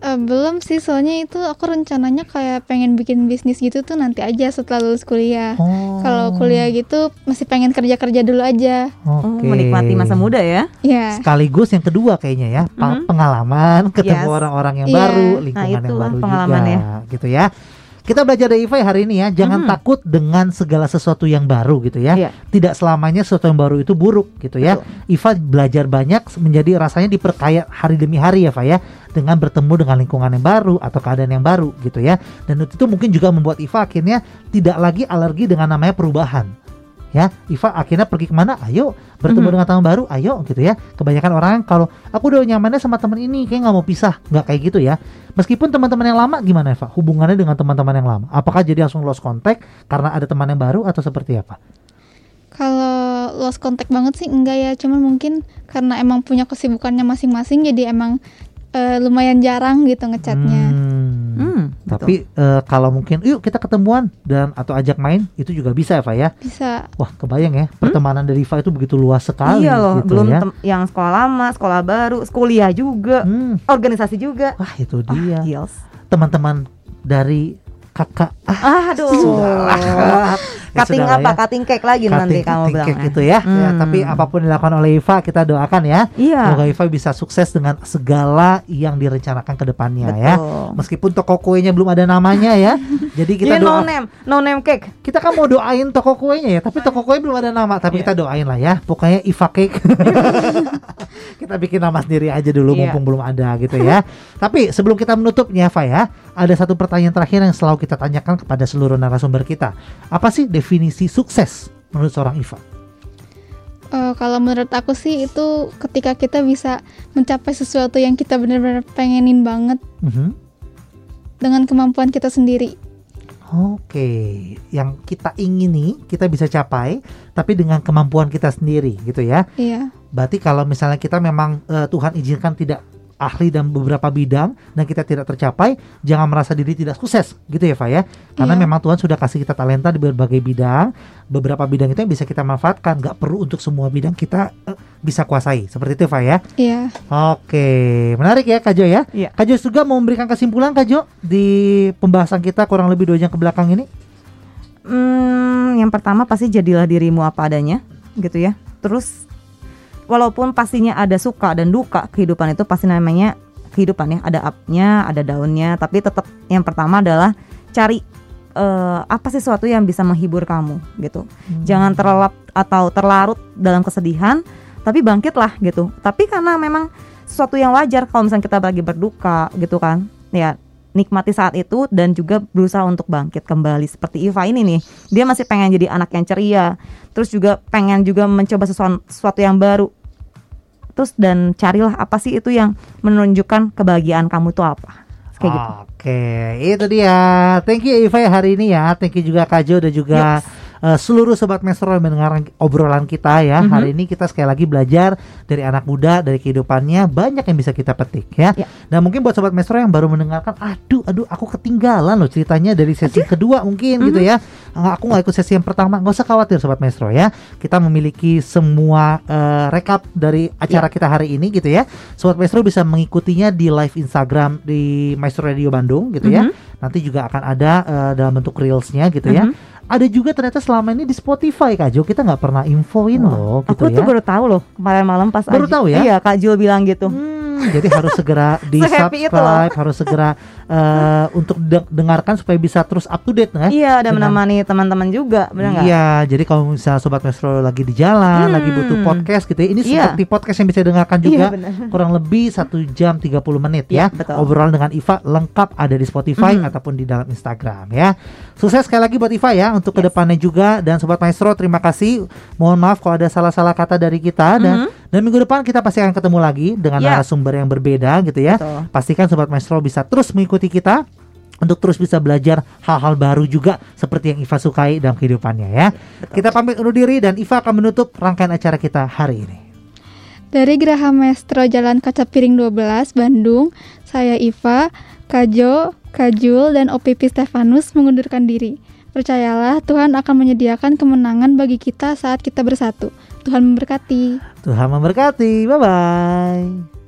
Eh, belum sih, soalnya itu aku rencananya kayak pengen bikin bisnis gitu tuh nanti aja setelah lulus kuliah. Oh. Kalau kuliah gitu masih pengen kerja-kerja dulu aja. Oh, Oke. menikmati masa muda ya. Ya. Sekaligus yang kedua kayaknya ya, pa- Mhm. pengalaman, ketemu Yes. orang-orang yang Iya. baru, Nah, lingkungan yang itulah baru pengalaman juga, ya. gitu ya. Kita belajar dari Iva ya hari ini ya, jangan Mhm. takut dengan segala sesuatu yang baru gitu ya. Iya. Tidak selamanya sesuatu yang baru itu buruk gitu ya. Iva belajar banyak menjadi rasanya diperkaya hari demi hari ya, Pak ya, dengan bertemu dengan lingkungan yang baru atau keadaan yang baru gitu ya. Dan itu mungkin juga membuat Iva akhirnya tidak lagi alergi dengan namanya perubahan. Ya, Iva akhirnya pergi ke mana? Ayo bertemu Mhm. dengan teman baru, ayo gitu ya. Kebanyakan orang kalau aku udah nyamannya sama teman ini, kayak nggak mau pisah, nggak kayak gitu ya. Meskipun teman-teman yang lama gimana Eva? Hubungannya dengan teman-teman yang lama? Apakah jadi langsung lost contact karena ada teman yang baru atau seperti apa? Kalau lost contact banget sih enggak ya, cuman mungkin karena emang punya kesibukannya masing-masing jadi emang eh, lumayan jarang gitu ngechatnya. Hmm. Hmm, Tapi eh, kalau mungkin yuk kita ketemuan dan atau ajak main itu juga bisa ya Pak ya. Bisa. Wah kebayang ya pertemanan dari Iva itu begitu luas sekali. Iya loh, gitu belum ya. yang sekolah lama, sekolah baru, kuliah juga, Hmm. organisasi juga. Wah itu dia teman-teman dari kakak. Ah, Aduh. sudahlah. Ya Cutting apa? ya. Cutting cake lagi nanti Cutting- kamu cutting bilang. cake gitu ya. Ya, Hmm. Tapi apa pun dilakukan oleh Iva kita doakan ya. Iya. Semoga Iva bisa sukses dengan segala yang direncanakan ke depannya ya. Meskipun toko kuenya belum ada namanya ya. Jadi kita Dia doa no name, no name cake. kita kan mau doain toko kuenya ya, tapi toko kue belum ada nama, tapi Iya. kita doain lah ya. Pokoknya Iva Cake. kita bikin nama sendiri aja dulu Iya. mumpung belum ada gitu ya. tapi sebelum kita menutupnya Eva ya, ada satu pertanyaan terakhir yang selalu kita tanyakan kepada seluruh narasumber kita. Apa sih definisi sukses menurut seorang Iva? Eh, kalau menurut aku sih itu ketika kita bisa mencapai sesuatu yang kita benar-benar pengenin banget Mhm. dengan kemampuan kita sendiri. Oke, yang kita ingini kita bisa capai, tapi dengan kemampuan kita sendiri gitu ya. Iya. Berarti kalau misalnya kita memang eh, Tuhan izinkan tidak ahli dalam beberapa bidang dan kita tidak tercapai, jangan merasa diri tidak sukses, gitu ya, Fa ya. Karena Iya. memang Tuhan sudah kasih kita talenta di berbagai bidang, beberapa bidang itu yang bisa kita manfaatkan, nggak perlu untuk semua bidang kita eh, bisa kuasai, seperti itu, Fa ya. Iya. Oke, menarik ya, Kak Jo ya. Iya. Kak Jo juga mau memberikan kesimpulan, Kak Jo, di pembahasan kita kurang lebih dua jam ke belakang ini. Hmm, yang pertama pasti jadilah dirimu apa adanya, gitu ya. Terus walaupun pastinya ada suka dan duka kehidupan itu pasti namanya kehidupan ya, ada up-nya, ada down-nya, tapi tetap yang pertama adalah cari eh, apa sesuatu yang bisa menghibur kamu gitu. Jangan terlelap atau terlarut dalam kesedihan, tapi bangkitlah gitu. Tapi karena memang sesuatu yang wajar kalau misalnya kita lagi berduka gitu kan. Ya, nikmati saat itu dan juga berusaha untuk bangkit kembali seperti Iva ini nih. Dia masih pengen jadi anak yang ceria. Terus juga pengen juga mencoba sesuatu, sesuatu yang baru. Terus dan carilah apa sih itu yang menunjukkan kebahagiaan kamu itu apa. Kayak gitu. Oke, itu dia. Thank you ya hari ini ya. Thank you juga Kak Jo dan juga eh, seluruh sobat Mesro yang mendengar obrolan kita ya. Mhm. Hari ini kita sekali lagi belajar dari anak muda, dari kehidupannya banyak yang bisa kita petik ya. Ya. Dan mungkin buat sobat Mesro yang baru mendengarkan, aduh, aduh, aku ketinggalan loh ceritanya dari sesi kedua mungkin gitu ya. Nggak, Aku nggak ikut sesi yang pertama, nggak usah khawatir sobat Mesro ya. Kita memiliki semua eh, rekap dari acara kita hari ini gitu ya. Sobat Maestro bisa mengikutinya di live Instagram di Maestro Radio Bandung gitu ya. Mhm. Nanti juga akan ada eh, dalam bentuk reelsnya gitu ya. Ada juga ternyata selama ini di Spotify Kak Jo kita nggak pernah infoin loh gitu Aku ya. tuh baru tahu loh kemarin malam pas Baru Aji- tahu ya? Iya, Kak Jul bilang gitu. Hmm, jadi harus segera di subscribe, harus segera eh, untuk de- dengarkan supaya bisa terus up to date ya. Iya, dan Dengan- menemani teman-teman juga, benar nggak? Iya, jadi kalau misalnya sobat Metro lagi di jalan, Hmm. lagi butuh podcast gitu ya, ini Iya. seperti podcast yang bisa dengarkan juga. Iya, benar. kurang lebih satu jam 30 menit ya. Iya, betul. Obrolan dengan Iva lengkap ada di Spotify Mhm. ataupun di dalam Instagram ya. Sukses sekali lagi buat Iva ya untuk Yes. ke depannya juga dan sobat Maestro terima kasih. Mohon maaf kalau ada salah-salah kata dari kita dan Mhm. Dan minggu depan kita pasti akan ketemu lagi dengan Ya. narasumber yang berbeda gitu ya. Betul. Pastikan sobat Maestro bisa terus mengikuti kita untuk terus bisa belajar hal-hal baru juga seperti yang Iva sukai dalam kehidupannya ya. Kita pamit undur diri dan Iva akan menutup rangkaian acara kita hari ini. Dari Geraha Maestro Jalan Kaca Piring 12, Bandung, saya Iva, Kajo, Kajul, dan OPP Stefanus mengundurkan diri. Percayalah, Tuhan akan menyediakan kemenangan bagi kita saat kita bersatu. Tuhan memberkati. Tuhan memberkati. Bye bye.